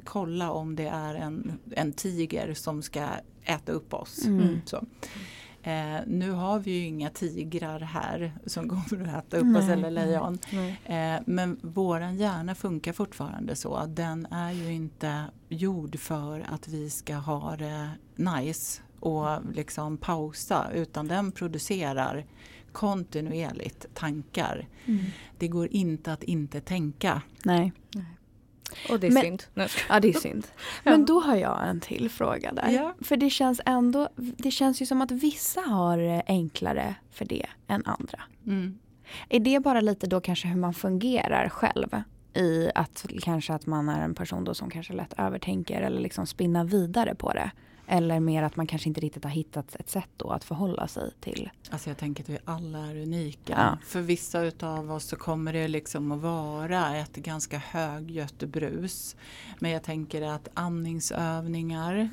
kolla om det är en, en tiger som ska äta upp oss. Mm. Så. Eh, nu har vi ju inga tigrar här som kommer att äta upp oss Nej, eller lejon. Nej. Eh, men våran hjärna funkar fortfarande så. att Den är ju inte gjord för att vi ska ha det nice och liksom pausa utan den producerar kontinuerligt tankar. Mm. Det går inte att inte tänka. Nej, Och det är Men- synd. Nej. ja det är synd. Men då har jag en till fråga där. Ja. För det känns ändå, det känns ju som att vissa har enklare för det än andra. Mm. Är det bara lite då kanske hur man fungerar själv? I att kanske att man är en person då som kanske lätt övertänker eller liksom spinnar vidare på det. Eller mer att man kanske inte riktigt har hittat ett sätt då att förhålla sig till. Alltså jag tänker att vi alla är unika. Ja. För vissa utav oss så kommer det liksom att vara ett ganska högljutt brus. Men jag tänker att andningsövningar,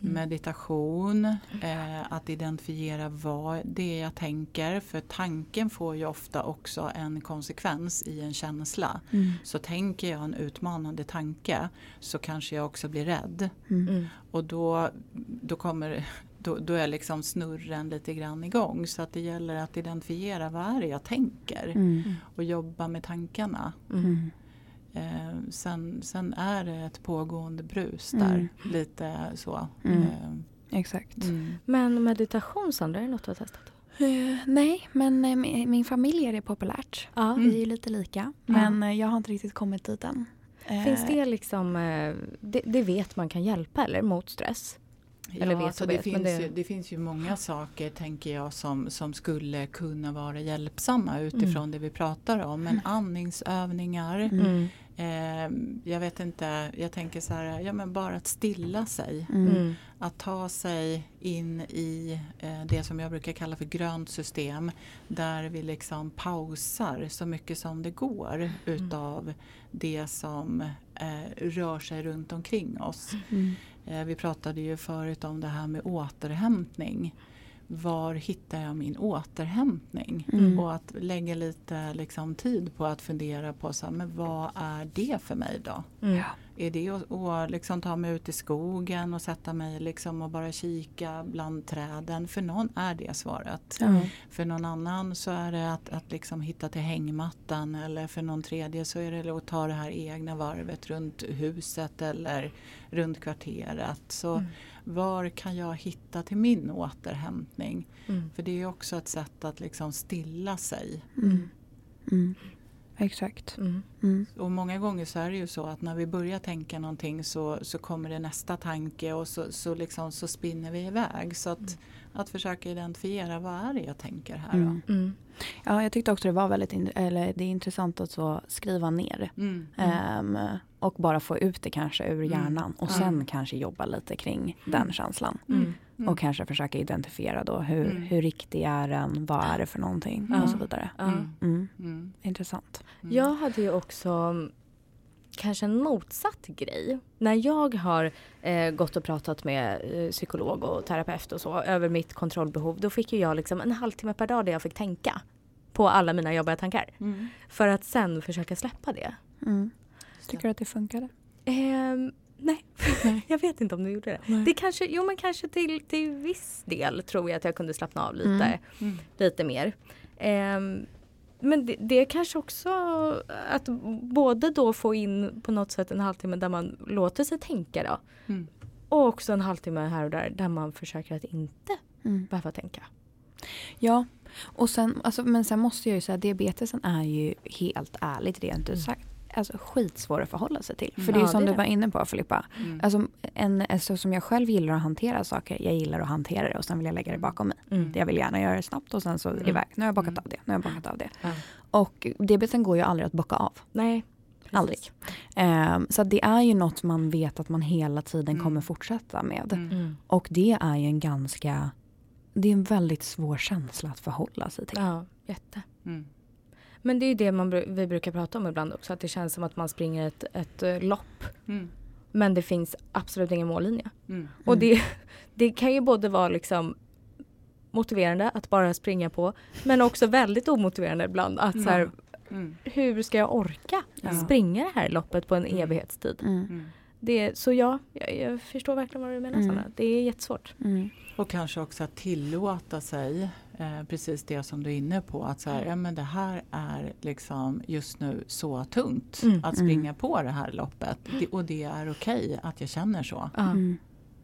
meditation, eh, att identifiera vad det är jag tänker. För tanken får ju ofta också en konsekvens i en känsla. Mm. Så tänker jag en utmanande tanke så kanske jag också blir rädd. Mm. Och då, då, kommer, då, då är liksom snurren lite grann igång. Så att det gäller att identifiera vad är det jag tänker Mm. och jobba med tankarna. Mm. Eh, sen, sen är det ett pågående brus där. Mm. Lite så. Mm. Eh, Exakt. mm. Men meditation Sandra, är det något du har testat? Eh, nej, men eh, min, familj är det populärt. Ja. Mm. Vi är ju lite lika. Men eh, jag har inte riktigt kommit dit än. Eh, Finns det liksom, eh, det, det vet man kan hjälpa eller mot stress? Eller vet så och det, vet, finns det- Ju, det finns ju många saker tänker jag som, som skulle kunna vara hjälpsamma utifrån det vi pratar om. Men andningsövningar, Mm. Eh, jag vet inte, jag tänker så här, ja men bara att stilla sig. Mm. Mm. Att ta sig in i eh, det som jag brukar kalla för grönt system. Där vi liksom pausar så mycket som det går utav det som eh, rör sig runt omkring oss. Mm. Eh, vi pratade ju förut om det här med återhämtning. Var hittar jag min återhämtning? Mm. Och att lägga lite liksom, tid på att fundera på så här, men vad är det för mig då? Mm. Är det att, att liksom ta mig ut i skogen och sätta mig liksom och bara kika bland träden? För någon är det svaret. Ja. För någon annan så är det att, att liksom hitta till hängmattan eller för någon tredje så är det att ta det här egna varvet runt huset eller runt kvarteret. Så Mm. var kan jag hitta till min återhämtning? Mm. För det är också ett sätt att liksom stilla sig. Mm. Mm. Exakt. Mm. Mm. Och många gånger så är det ju så att när vi börjar tänka någonting så, så kommer det nästa tanke och så, så, liksom, så spinner vi iväg. Så att, att försöka identifiera vad är det jag tänker här då? Mm. Mm. Ja, jag tyckte också det var väldigt in, eller det är intressant att så skriva ner. Mm. Ehm, och bara få ut det kanske ur Mm. hjärnan och sen kanske jobba lite kring den känslan. Mm. Mm. Och kanske försöka identifiera då hur, Mm. hur riktig är den, vad är det för någonting och så vidare. Mm. Mm. Mm. Intressant. Mm. Jag hade ju också mm, kanske en motsatt grej. När jag har eh, gått och pratat med eh, psykolog och terapeut och så över mitt kontrollbehov, då fick ju jag liksom en halvtimme per dag där jag fick tänka på alla mina jobbiga tankar. Mm. För att sen försöka släppa det. Mm. Tycker du att det funkade? Ehm, nej, jag vet inte om du gjorde det. Nej. Det kanske, jo men kanske till, till viss del tror jag att jag kunde slappna av lite, Mm. Mm. lite mer. Ehm, men det, det är kanske också att både då få in på något sätt en halvtimme där man låter sig tänka då. Mm. Och också en halvtimme här och där där man försöker att inte Mm. behöva tänka. Ja, och sen, alltså, men sen måste jag ju säga att diabetesen är ju helt ärligt rent ut Mm. sagt alltså, skitsvår att förhålla sig till. För Mm. det är ju som du det. var inne på Filippa. Mm. Alltså, en, alltså, som jag själv gillar att hantera saker, jag gillar att hantera det och sen vill jag lägga det bakom mig. Mm. Jag vill gärna göra det snabbt och sen så Mm. iväg. Nu har jag bockat Mm. av det, nu har jag bockat av det. Ja. Och diabetesen går ju aldrig att bocka av. Nej, precis. Aldrig. Ehm, så det är ju något man vet att man hela tiden Mm. kommer fortsätta med. Mm. Mm. Och det är ju en ganska, det är en väldigt svår känsla att förhålla sig till. Ja, jätte. Mm. Men det är ju det man, vi brukar prata om ibland också, att det känns som att man springer ett, ett eh, lopp Mm. men det finns absolut ingen mållinje. Mm. Och Mm. det, det kan ju både vara liksom motiverande att bara springa på men också väldigt omotiverande ibland att så här, Mm. hur ska jag orka Ja. springa det här loppet på en Mm. evighetstid? Mm. Mm. Det, så ja, jag, jag förstår verkligen vad du menar Mm. Sanna. Det är jättesvårt. Mm. Och kanske också att tillåta sig eh, precis det som du är inne på. Att så här, ja, men det här är liksom just nu så tungt Mm. att springa på det här loppet. Det, och det är okej att jag känner så. Ja, Mm.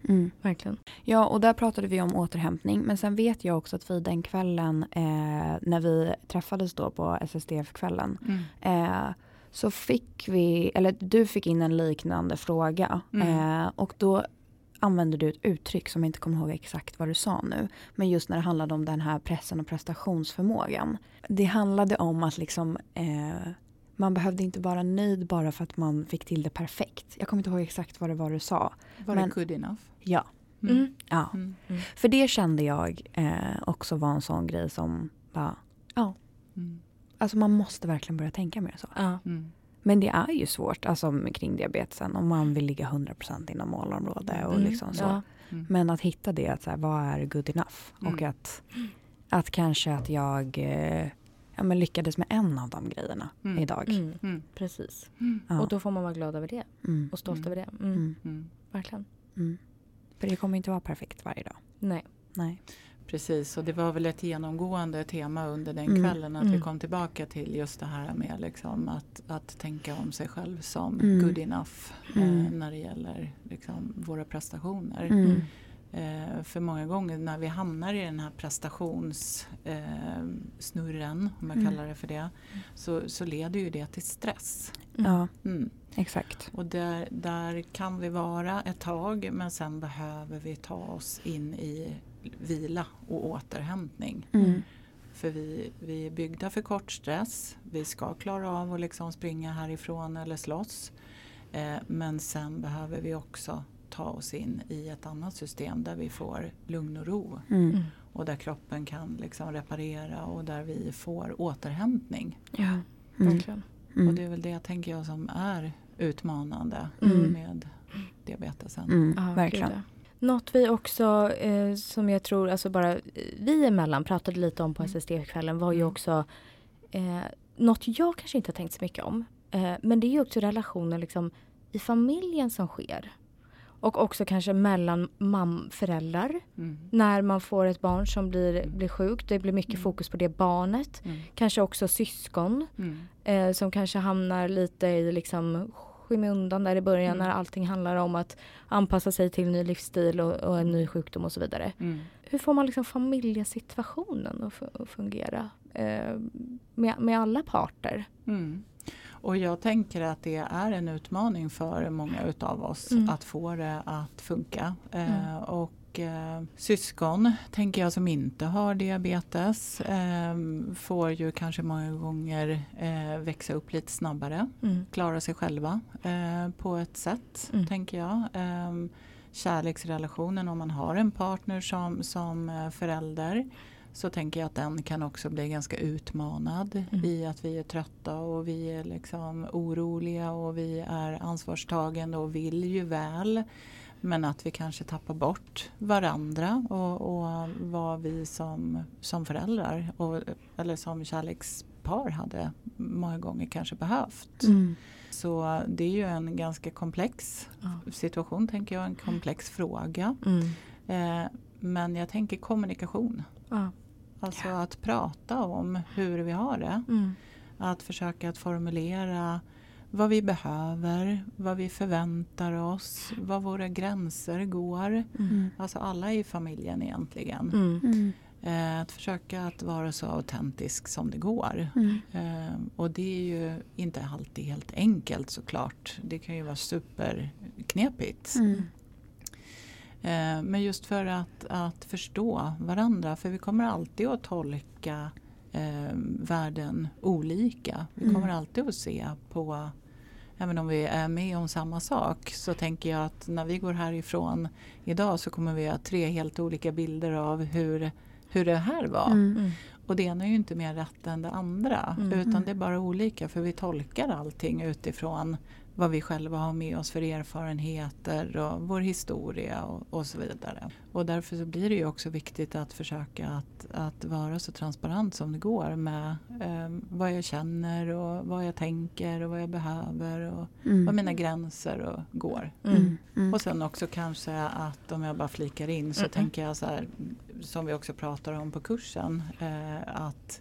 Mm. verkligen. Ja, och där pratade vi om återhämtning. Men sen vet jag också att vi den kvällen eh, när vi träffades då på SSDF-kvällen Mm. eh, så fick vi, eller du fick in en liknande fråga. Mm. Eh, och då använde du ett uttryck som jag inte kommer ihåg exakt vad du sa nu. Men just när det handlade om den här pressen och prestationsförmågan. Det handlade om att liksom eh, man behövde inte vara nöjd bara för att man fick till det perfekt. Jag kommer inte ihåg exakt vad det var du sa. Var Men- det good enough? Ja, Mm. ja. Mm. För det kände jag eh, också var en sån grej som bara, ja, Mm. alltså man måste verkligen börja tänka mer så. Ja. Mm. Men det är ju svårt alltså, kring diabetesen om man vill ligga 100% inom målområde och Mm. liksom så. Ja. Mm. Men att hitta det, att så här, vad är good enough? Och Mm. att, att kanske att jag eh, ja, men lyckades med en av de grejerna Mm. idag. Mm. Mm. Precis. Ja. Och då får man vara glad över det mm. och stolt Mm. över det. Mm. Mm. Mm. Verkligen. Mm. För det kommer inte vara perfekt varje dag. Nej. Nej. Precis, och det var väl ett genomgående tema under den Mm. kvällen att vi Mm. kom tillbaka till just det här med liksom att, att tänka om sig själv som Mm. good enough Mm. eh, när det gäller liksom, våra prestationer. Mm. Eh, för många gånger när vi hamnar i den här prestationssnurren, eh, om jag Mm. kallar det för det, så, så leder ju det till stress. Ja, Mm. exakt. Och där, där kan vi vara ett tag men sen behöver vi ta oss in i vila och återhämtning. Mm. För vi, vi är byggda för kort stress. Vi ska klara av att liksom springa härifrån eller slåss. Eh, men sen behöver vi också ta oss in i ett annat system där vi får lugn och ro. Mm. Mm. Och där kroppen kan liksom reparera och där vi får återhämtning. Ja. Mm. Verkligen. Mm. Och det är väl det tänker jag som är utmanande Mm. med diabetesen. Mm. Verkligen. Något vi också, eh, som jag tror, alltså bara eh, vi emellan pratade lite om på Mm. SSD-kvällen var ju Mm. också eh, något jag kanske inte har tänkt så mycket om. Eh, men det är ju också relationer liksom i familjen som sker. Och också kanske mellan mam föräldrar. Mm. När man får ett barn som blir, blir sjukt. Det blir mycket Mm. fokus på det barnet. Mm. Kanske också syskon Mm. eh, som kanske hamnar lite i liksom skymundan där i början Mm. när allting handlar om att anpassa sig till ny livsstil och, och en ny sjukdom och så vidare. Mm. Hur får man liksom familjesituationen att, fu- att fungera eh, med, med alla parter? Mm. Och jag tänker att det är en utmaning för många utav oss Mm. att få det att funka. Eh, Mm. och och eh, syskon tänker jag som inte har diabetes eh, får ju kanske många gånger eh, växa upp lite snabbare, Mm. klara sig själva eh, på ett sätt Mm. tänker jag. Eh, kärleksrelationen om man har en partner som, som eh, förälder så tänker jag att den kan också bli ganska utmanad Mm. i att vi är trötta och vi är liksom oroliga och vi är ansvarstagande och vill ju väl. Men att vi kanske tappar bort varandra och, och vad vi som, som föräldrar och, eller som kärlekspar hade många gånger kanske behövt. Mm. Så det är ju en ganska komplex Ja. situation tänker jag, en komplex fråga. Mm. Eh, men jag tänker kommunikation. Ja. Alltså att prata om hur vi har det. Mm. Att försöka att formulera vad vi behöver, vad vi förväntar oss, var våra gränser går. Mm. Alltså alla i familjen egentligen. Mm. Mm. Eh, att försöka att vara så autentisk som det går. Mm. Eh, och det är ju inte alltid helt enkelt såklart. Det kan ju vara superknepigt. Mm. Eh, men just för att, att förstå varandra. För vi kommer alltid att tolka eh, världen olika. Vi Mm. kommer alltid att se på Även om vi är med om samma sak så tänker jag att när vi går härifrån idag så kommer vi ha tre helt olika bilder av hur, hur det här var. Mm. Mm. Och det ena är ju inte mer rätt än det andra. Mm. Utan det är bara olika för vi tolkar allting utifrån vad vi själva har med oss för erfarenheter och vår historia och, och så vidare. Och därför så blir det ju också viktigt att försöka att, att vara så transparent som det går med eh, vad jag känner och vad jag tänker och vad jag behöver och Mm. vad mina gränser och går. Mm. Mm. Och sen också kanske att om jag bara flikar in så Mm. tänker jag så här som vi också pratar om på kursen eh, att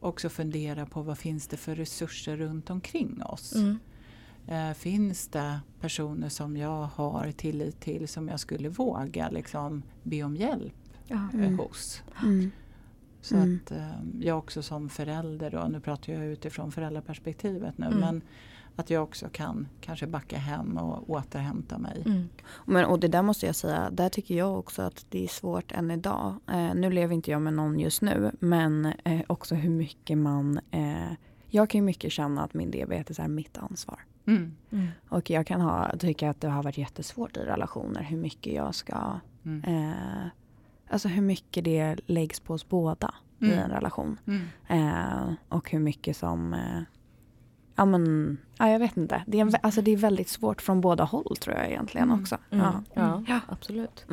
också fundera på vad finns det för resurser runt omkring oss. Eh, finns det personer som jag har tillit till som jag skulle våga liksom, be om hjälp Ja. eh, Mm. hos? Mm. Så Mm. att eh, jag också som förälder då, nu pratar jag utifrån föräldraperspektivet nu, Mm. men att jag också kan kanske backa hem och återhämta mig. Mm. Men, och det där måste jag säga, där tycker jag också att det är svårt än idag. Eh, nu lever inte jag med någon just nu, men eh, också hur mycket man... Eh, jag kan ju mycket känna att min diabetes är mitt ansvar. Mm. Mm. Och jag kan ha, tycka att det har varit jättesvårt i relationer hur mycket jag ska... Mm. Eh, alltså hur mycket det läggs på oss båda i Mm. en relation. Mm. Eh, och hur mycket som... Eh, ja men, ja, jag vet inte. Det är, en, alltså, det är väldigt svårt från båda håll tror jag egentligen Mm. också. Ja. Ja. Absolut.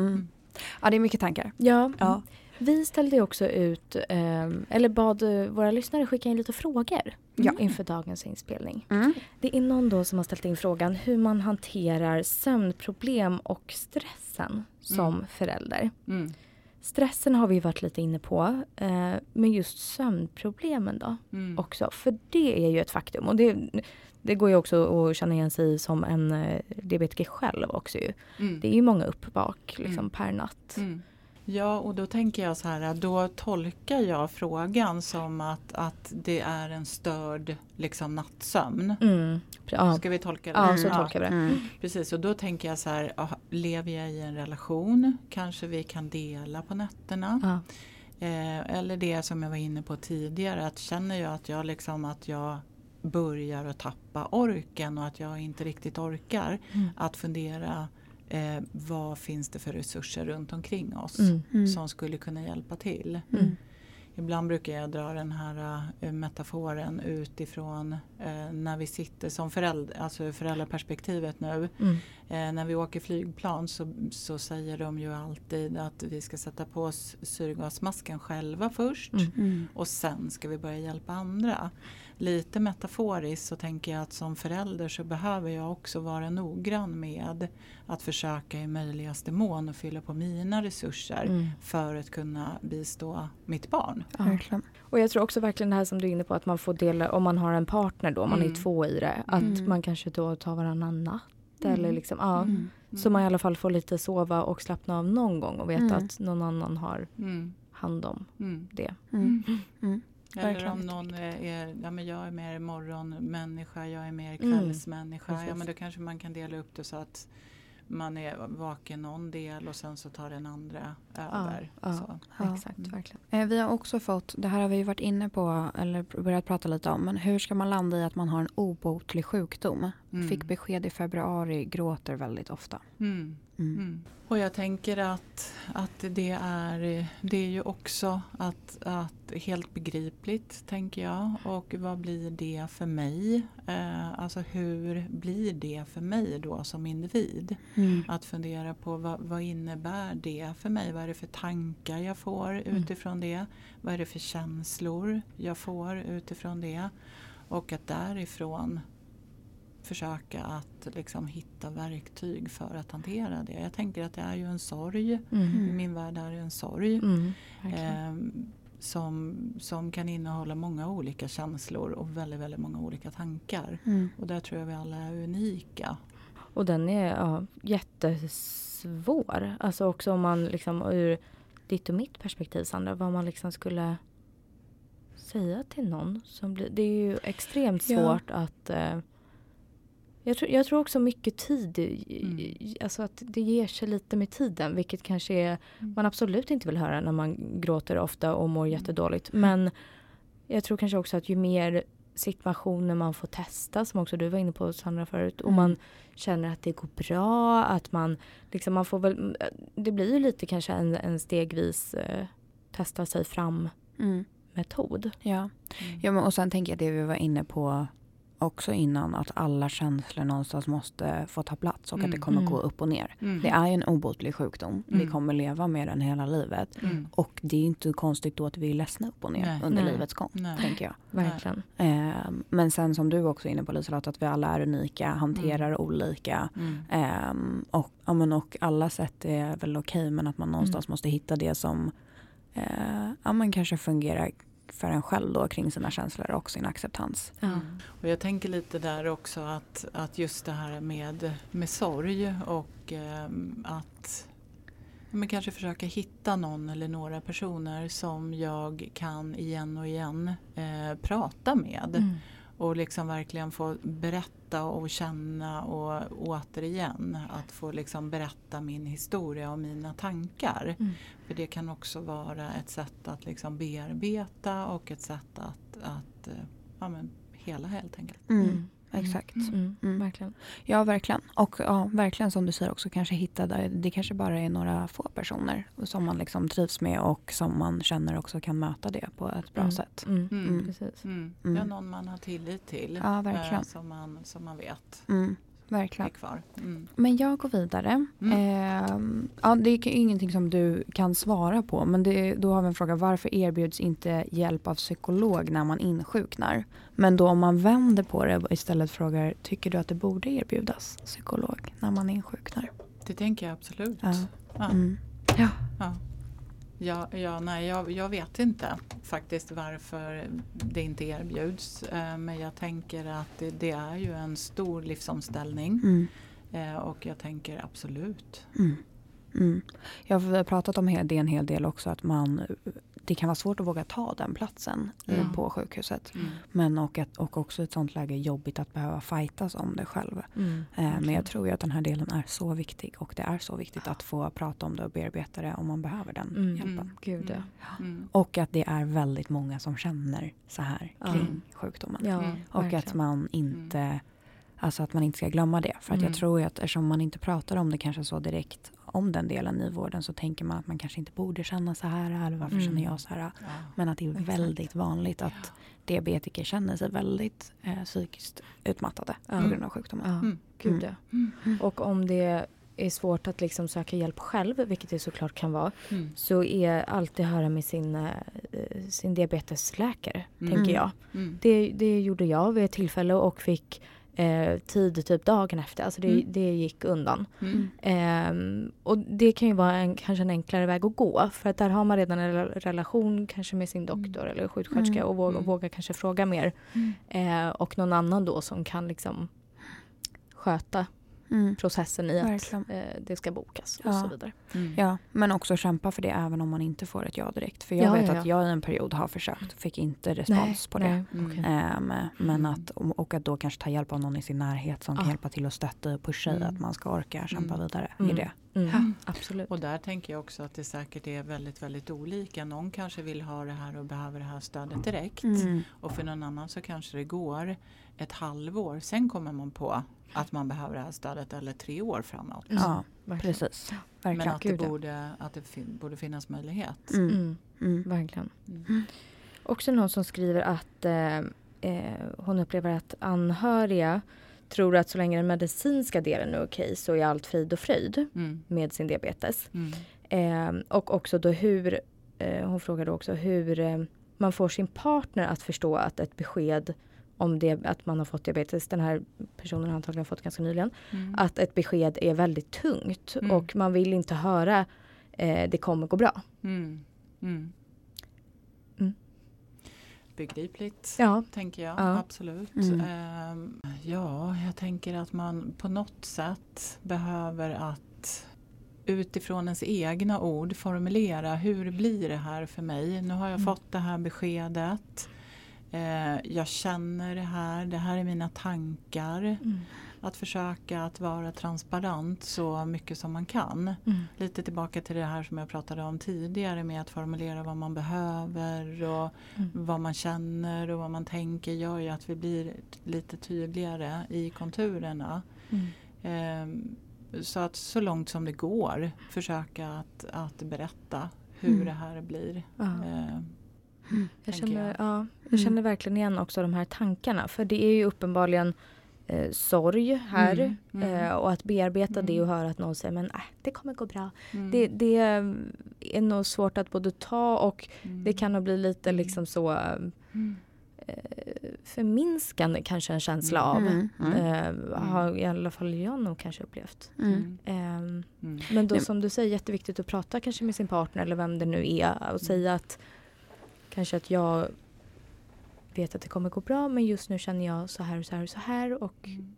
Ja, det är mycket tankar. Ja, Ja. Vi ställde också ut, ehm, eller bad eh, våra lyssnare skicka in lite frågor Ja. inför dagens inspelning. Mm. Det är någon då som har ställt in frågan hur man hanterar sömnproblem och stressen som Mm. förälder. Mm. Stressen har vi varit lite inne på, eh, men just sömnproblemen då Mm. också. För det är ju ett faktum och det, det går ju också att känna igen sig som en eh, diabetiker själv också ju. Mm. Det är ju många uppvak liksom, Mm. per natt. Mm. Ja, och då tänker jag så här att då tolkar jag frågan som att, att det är en störd liksom, nattsömn. Mm. Ja, Ska vi tolka det? ja, så tolkar vi det. Mm. Precis, och då tänker jag så här, lever jag i en relation? Kanske vi kan dela på nätterna? Ja. Eh, eller det som jag var inne på tidigare, att känner jag att jag, liksom, att jag börjar att tappa orken och att jag inte riktigt orkar Mm. att fundera eh, vad finns det för resurser runt omkring oss Mm. Mm. som skulle kunna hjälpa till. Mm. Ibland brukar jag dra den här eh, metaforen utifrån eh, när vi sitter som förälder, alltså föräldraperspektivet nu. Mm. Eh, när vi åker flygplan så, så säger de ju alltid att vi ska sätta på oss syrgasmasken själva först Mm. Mm. och sen ska vi börja hjälpa andra. Lite metaforiskt så tänker jag att som förälder så behöver jag också vara noggrann med att försöka i möjligaste mån att fylla på mina resurser Mm. för att kunna bistå mitt barn. Ja. Verkligen. Och jag tror också verkligen det här som du är inne på att man får dela, om man har en partner då, man är Mm. två i det, att Mm. man kanske då tar varannan natt. Mm. Eller liksom, ja. Mm. Så man i alla fall får lite sova och slappna av någon gång och veta Mm. att någon annan har Mm. hand om Mm. det. Mm. Mm. Eller Verkligen. om någon är, är, ja men jag är mer morgonmänniska, jag är mer Mm. kvällsmänniska. Ja Precis. men då kanske man kan dela upp det så att man är vaken någon del och sen så tar den andra över. ja. Så. Ja. Exakt, Mm. verkligen. Eh, Vi har också fått, det här har vi varit inne på eller börjat prata lite om, men hur ska man landa i att man har en obotlig sjukdom? Mm. Fick besked i februari, gråter väldigt ofta. Mm. Mm. Mm. Och jag tänker att, att det, är, det är ju också att, att helt begripligt, tänker jag. Och vad blir det för mig? Eh, alltså hur blir det för mig då som individ? Mm. Att fundera på vad, vad innebär det för mig? Vad är det för tankar jag får utifrån det? Vad är det för känslor jag får utifrån det? Och att därifrån försöka att liksom hitta verktyg för att hantera det. Jag tänker att det är ju en sorg. I Mm. min värld är det en sorg. Mm. Ehm, som, som kan innehålla många olika känslor och väldigt, väldigt många olika tankar. Mm. Och där tror jag vi alla är unika. Och den är ja, jättesvår. Alltså också om man liksom ur ditt och mitt perspektiv Sandra, vad man liksom skulle säga till någon. Som blir, det är ju extremt Ja. svårt att eh, jag, tror, jag tror också mycket tid, Mm. alltså att det ger sig lite med tiden vilket kanske är, man absolut inte vill höra när man gråter ofta och mår Mm. jättedåligt. Men jag tror kanske också att ju mer situationer man får testa, som också du var inne på Sandra förut, och Mm. man känner att det går bra, att man liksom man får väl, det blir ju lite kanske en, en stegvis eh, testa sig fram Mm. metod. Ja. Mm. ja men, och sen tänker jag det vi var inne på också innan att alla känslor någonstans måste få ta plats och att det Mm. kommer Mm. gå upp och ner. Mm. Det är ju en obotlig sjukdom. Vi Mm. kommer leva med den hela livet. Mm. Och det är inte konstigt då att vi är ledsna upp och ner Nej. under Nej. livets gång. Nej. Tänker jag. Verkligen. Eh, men sen som du också är inne på Liselott, att vi alla är unika, hanterar olika. Mm. Ehm, och, ja, men, och alla sätt är väl okej men att man någonstans måste hitta det som eh, ja, men kanske fungerar för en själv då kring sina känslor och sin acceptans. Mm. Och jag tänker lite där också att, att just det här med, med sorg och ehm, att men kanske försöka hitta någon eller några personer som jag kan igen och igen eh, prata med. Mm. Och liksom verkligen få berätta och känna och återigen att få liksom berätta min historia och mina tankar. Mm. För det kan också vara ett sätt att liksom bearbeta och ett sätt att, att eh, ja, men hela helt enkelt. Mm. Mm. Exakt. Mm. Mm. Verkligen. Ja, verkligen. Och ja, verkligen som du säger också kanske hitta där, det kanske bara är några få personer som man liksom trivs med och som man känner också kan möta det på ett bra Mm. sätt. Mm. Mm. Precis. Mm. Mm. Ja, någon man har tillit till. Ja, verkligen. eh, som, man, som man vet Mm. är Verkligen. kvar. Mm. Men jag går vidare. Mm. Ehm, ja, det är ingenting som du kan svara på. Men det, då har vi en fråga. Varför erbjuds inte hjälp av psykolog när man insjuknar? Men då om man vänder på det och istället frågar. Tycker du att det borde erbjudas psykolog när man insjuknar? Det tänker jag absolut. Ja. Ja. Mm. Ja. Ja. Ja, ja, nej, jag, jag vet inte faktiskt varför det inte erbjuds. Eh, Men jag tänker att det, det är ju en stor livsomställning. Mm. Eh, Och jag tänker absolut. Mm. Mm. Ja, för vi har pratat om det en hel del också. Att man, det kan vara svårt att våga ta den platsen eh, Mm. på sjukhuset. Mm. Men och, att, och också ett sånt läge jobbigt att behöva fightas om det själv. Mm. Eh, men jag tror ju att den här delen är så viktig och det är så viktigt att få prata om det och bearbeta det om man behöver den Mm. hjälpen. Mm. Gud ja. Mm. Och att det är väldigt många som känner så här kring sjukdomen. Ja, och verkligen. att man inte Alltså att man inte ska glömma det. För att Mm. jag tror att eftersom man inte pratar om det kanske så direkt om den delen i vården så tänker man att man kanske inte borde känna så här eller varför Mm. känner jag så här. Ja. Men att det är Exakt. väldigt vanligt att diabetiker känner sig väldigt eh, psykiskt utmattade Ja. på grund av sjukdomen. Ja, Mm. gud Mm. ja. Mm. Och om det är svårt att liksom söka hjälp själv, vilket det såklart kan vara, Mm. så är alltid höra med sin, eh, sin diabetesläkare, Mm. tänker jag. Mm. Det, det gjorde jag vid ett tillfälle och fick eh, tid typ dagen efter. Alltså det, Mm. det gick undan. Mm. Ehm, och det kan ju vara en, kanske en enklare väg att gå. För att där har man redan en rela- relation kanske med sin doktor eller sjuksköterska Mm. och våga, Mm. våga kanske fråga mer. Mm. Eh, och någon annan då som kan liksom sköta Mm. processen i att Verkligen. eh, det ska bokas och Ja. så vidare. Mm. Ja, men också kämpa för det även om man inte får ett ja direkt. För jag Ja, vet ja, att ja. jag i en period har försökt, fick inte respons på det. nej, Mm. okej. Ehm, men Mm. att, och att då kanske ta hjälp av någon i sin närhet som kan Ah. hjälpa till att stötta och pusha i Mm. att man ska orka kämpa Mm. vidare Mm. i det. Mm. Absolut. Och där tänker jag också att det säkert är väldigt, väldigt olika. Någon kanske vill ha det här och behöver det här stödet direkt. Mm. Och för någon annan så kanske det går ett halvår. Sen kommer man på att man behöver det här stödet eller tre år framåt. Mm. Ja, Verkligen. precis. Men Verkligen. att det, borde, att det fin- borde finnas möjlighet. Mm. Mm. Mm. Verkligen. Mm. Också någon som skriver att eh, eh, hon upplever att anhöriga tror att så länge den medicinska delen är okej så är allt frid och fröjd Mm. med sin diabetes. Mm. Eh, och också då hur, eh, hon frågade också hur eh, man får sin partner att förstå att ett besked om det, att man har fått diabetes, den här personen har antagligen fått ganska nyligen, Mm. att ett besked är väldigt tungt Mm. och man vill inte höra eh, det kommer gå bra. Mm. Mm. Mm. Begripligt. Ja, tänker jag. Ja. Absolut. Mm. Ehm, ja, jag tänker att man på något sätt behöver att utifrån ens egna ord formulera hur blir det här för mig? Nu har jag Mm. fått det här beskedet. Eh, jag känner det här, det här är mina tankar. Mm. Att försöka att vara transparent så mycket som man kan. Mm. Lite tillbaka till det här som jag pratade om tidigare med att formulera vad man behöver och Mm. vad man känner och vad man tänker gör ju att vi blir lite tydligare i konturerna. Mm. Ehm, så att så långt som det går försöka att, att berätta hur Mm. det här blir. Ja. Jag känner, jag. ja, jag Mm. känner verkligen igen också de här tankarna. För det är ju uppenbarligen eh, sorg här. Mm, mm. Eh, och att bearbeta det Mm. och höra att någon säger men äh, det kommer gå bra. mm, Det, det är nog svårt att både ta och mm, det kan nog bli lite Mm. liksom så mm, eh, förminskande kanske en känsla Mm. av. Mm. Mm. Eh, har i alla fall jag nog kanske upplevt. Mm. Ehm, mm, men då Nej. som du säger, jätteviktigt att prata kanske med sin partner eller vem det nu är och Mm. säga att kanske att jag vet att det kommer gå bra men just nu känner jag så här och så här och så här och mm.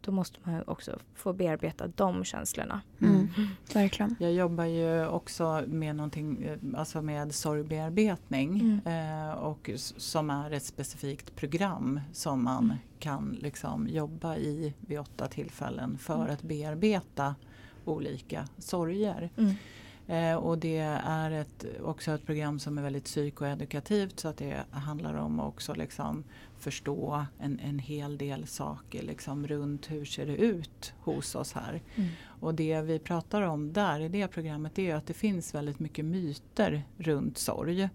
då måste man också få bearbeta de känslorna. Mm. Verkligen. Jag jobbar ju också med någonting, eh, alltså med sorgbearbetning Mm. eh, och som är ett specifikt program som man Mm. kan liksom jobba i vid åtta tillfällen för Mm. att bearbeta olika sorger. Eh, och det är ett, också ett program som är väldigt psykoedukativt så att det handlar om också liksom förstå en, en hel del saker liksom runt hur ser det ut hos oss här. Mm. Och det vi pratar om där i det programmet är att det finns väldigt mycket myter runt sorg.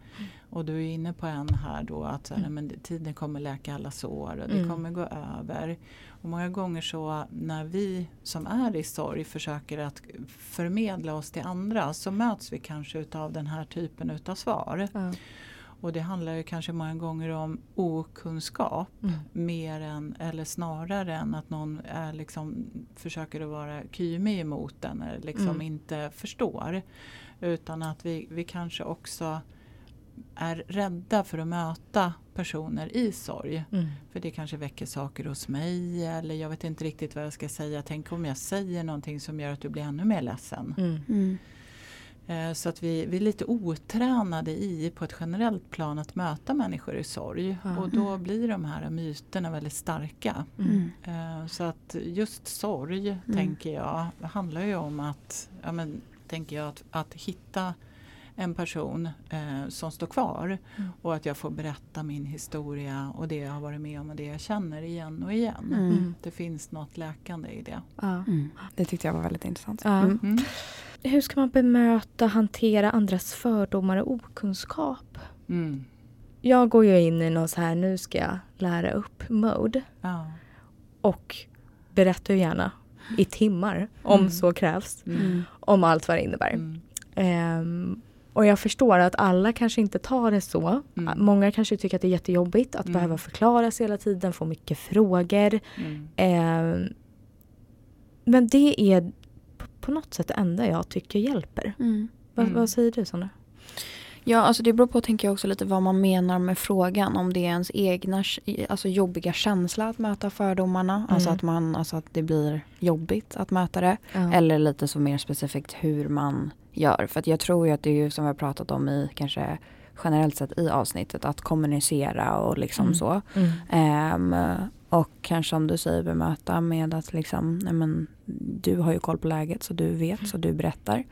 Och du är inne på en här då att så här, Mm. men tiden kommer läka alla sår och det Mm. kommer gå över. Och många gånger så när vi som är i sorg försöker att förmedla oss till andra så möts vi kanske utav den här typen utav svar. Ja. Och det handlar ju kanske många gånger om okunskap Mm. mer än, eller snarare än att någon är liksom, försöker att vara kymig emot den eller liksom Mm. inte förstår. Utan att vi, vi kanske också är rädda för att möta personer i sorg. Mm. För det kanske väcker saker hos mig eller jag vet inte riktigt vad jag ska säga. Tänk om jag säger någonting som gör att du blir ännu mer ledsen. Mm. Mm. Eh, Så att vi, vi är lite otränade i på ett generellt plan att möta människor i sorg. Ja. Och då blir de här myterna väldigt starka. Mm. Mm. Eh, Så att just sorg tänker jag handlar ju om att, ja men, tänker jag, att, att hitta en person eh, som står kvar Mm. och att jag får berätta min historia och det jag har varit med om och det jag känner igen och igen. Mm. Mm. Det finns något läkande i det. Ja. Mm. Det tyckte jag var väldigt intressant. Ja. Hur ska man bemöta, hantera andras fördomar och okunskap? Mm. Jag går ju in i någon så här, nu ska jag lära upp mode Ja. och berättar gärna i timmar om Mm. så krävs Mm. om allt vad det innebär. Ehm, och jag förstår att alla kanske inte tar det så. Mm. Många kanske tycker att det är jättejobbigt att Mm. behöva förklara sig hela tiden, få mycket frågor. Mm. Ehm, men det är på- något sätt det enda jag tycker hjälper. Mm. Vad, Mm. vad säger du Sandra? Ja, alltså det beror på tänker jag också lite vad man menar med frågan. Om det är ens egna alltså jobbiga känsla att möta fördomarna. Alltså mm. Alltså, att man, alltså att det blir jobbigt att möta det. Ja. Eller lite så mer specifikt hur man gör. För att jag tror ju att det är ju som vi har pratat om i kanske generellt sett i avsnittet att kommunicera och liksom mm. så. Mm. Um, och kanske som du säger bemöta med att liksom, nej men, du har ju koll på läget så du vet så du berättar.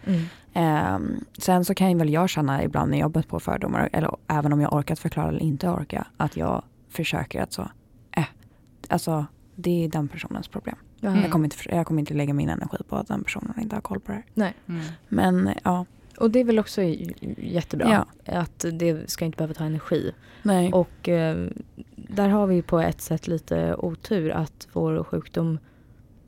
Um, sen så kan ju väl jag känna ibland när jag bött på fördomar, eller även om jag orkat förklara eller inte orka, att jag försöker att så, äh, alltså det är den personens problem. Mm. Jag, kommer inte, jag kommer inte lägga min energi på att den personen inte har koll på det här. Nej. Mm. Men ja. Och det är väl också jättebra. Ja. Att det ska inte behöva ta energi. Nej. Och eh, där har vi på ett sätt lite otur att vår sjukdom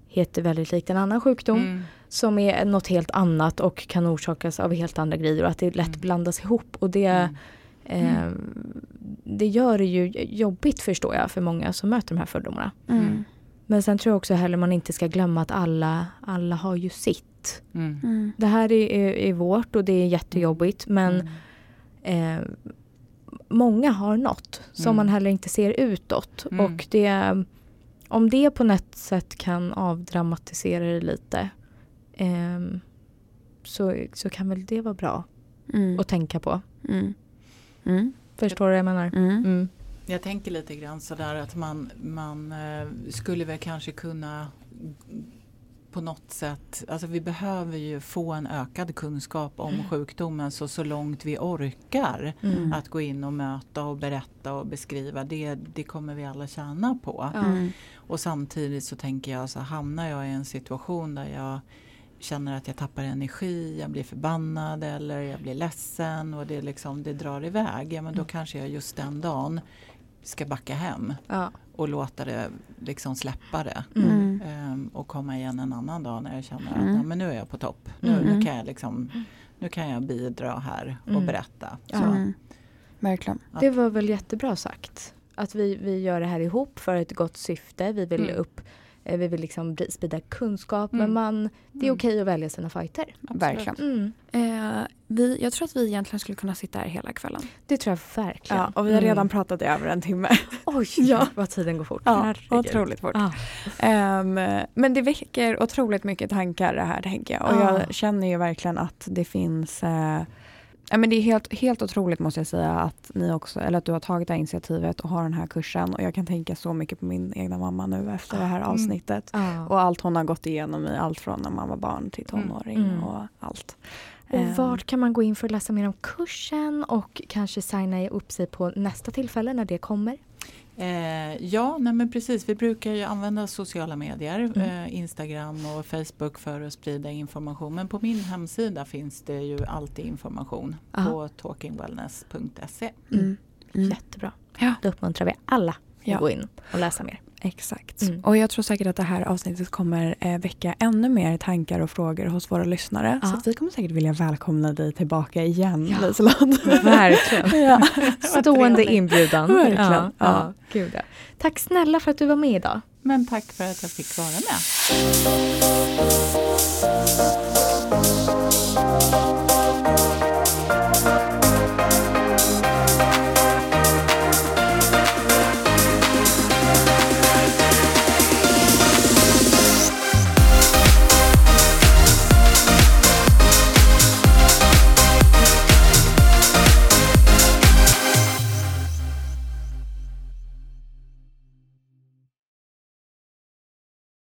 heter väldigt likt en annan sjukdom. Mm. Som är något helt annat och kan orsakas av helt andra grejer och att det lätt mm. blandas ihop. Och det, mm. eh, det gör det ju jobbigt förstår jag för många som möter de här fördomarna. Mm. Men sen tror jag också heller man inte ska glömma att alla, alla har ju sitt. Mm. Mm. Det här är, är, är, vårt och det är jättejobbigt men mm. eh, många har något som mm. man heller inte ser utåt. Mm. Och det, om det på något sätt kan avdramatisera det lite eh, så, så kan väl det vara bra mm. att tänka på. Förstår du vad jag menar? Jag tänker lite grann sådär att man, man eh, skulle väl kanske kunna på något sätt, alltså vi behöver ju få en ökad kunskap om mm. sjukdomen så, så långt vi orkar mm. att gå in och möta och berätta och beskriva det, det kommer vi alla tjäna på. Mm. Och samtidigt så tänker jag så hamnar jag i en situation där jag känner att jag tappar energi, jag blir förbannad eller jag blir ledsen och det, liksom, det drar iväg. Ja, men då mm. kanske jag just den dagen ska backa hem ja. Och låta det liksom släppa det. Mm. Um, och komma igen en annan dag när jag känner att mm. men nu är jag på topp. Nu, nu, mm. kan jag liksom, nu kan jag bidra här och mm. berätta. Så. Verkligen. Det var väl jättebra sagt. Att vi, vi gör det här ihop för ett gott syfte. Vi vill upp Eh, vi vill liksom sprida kunskap mm. men man, det är mm. okej okay att välja sina fighter. Verkligen. Mm. Eh, vi, jag tror att vi egentligen skulle kunna sitta här hela kvällen. Det tror jag verkligen. Ja, och vi har redan mm. pratat i över en timme. Oj, ja. vad tiden går fort. Ja, otroligt fort. Ah. Um, men det väcker otroligt mycket tankar det här tänker jag. Och ah. jag känner ju verkligen att det finns uh, Ja, men det är helt, helt otroligt måste jag säga att ni också, eller att du har tagit det här initiativet och har den här kursen. Och jag kan tänka så mycket på min egna mamma nu efter det här mm. avsnittet. Mm. Och allt hon har gått igenom i allt från när man var barn till mm. tonåring mm. och allt. Och ehm. vart kan man gå in för att läsa mer om kursen och kanske signa upp sig på nästa tillfälle när det kommer? Eh, ja, nej men precis. Vi brukar ju använda sociala medier, mm. eh, Instagram och Facebook för att sprida information. Men på min hemsida finns det ju alltid information Aha. på talkingwellness.se. Mm. Mm. Jättebra. Ja. Då uppmuntrar vi alla att ja. gå in och läsa mer. Exakt. Mm. Och jag tror säkert att det här avsnittet kommer eh, väcka ännu mer tankar och frågor hos våra lyssnare. Ja. Så vi kommer säkert vilja välkomna dig tillbaka igen ja. Liselott. Verkligen. ja. Stående inbjudan. Verkligen. Ja. Ja. Gud, ja. Tack snälla för att du var med idag. Men tack för att jag fick vara med.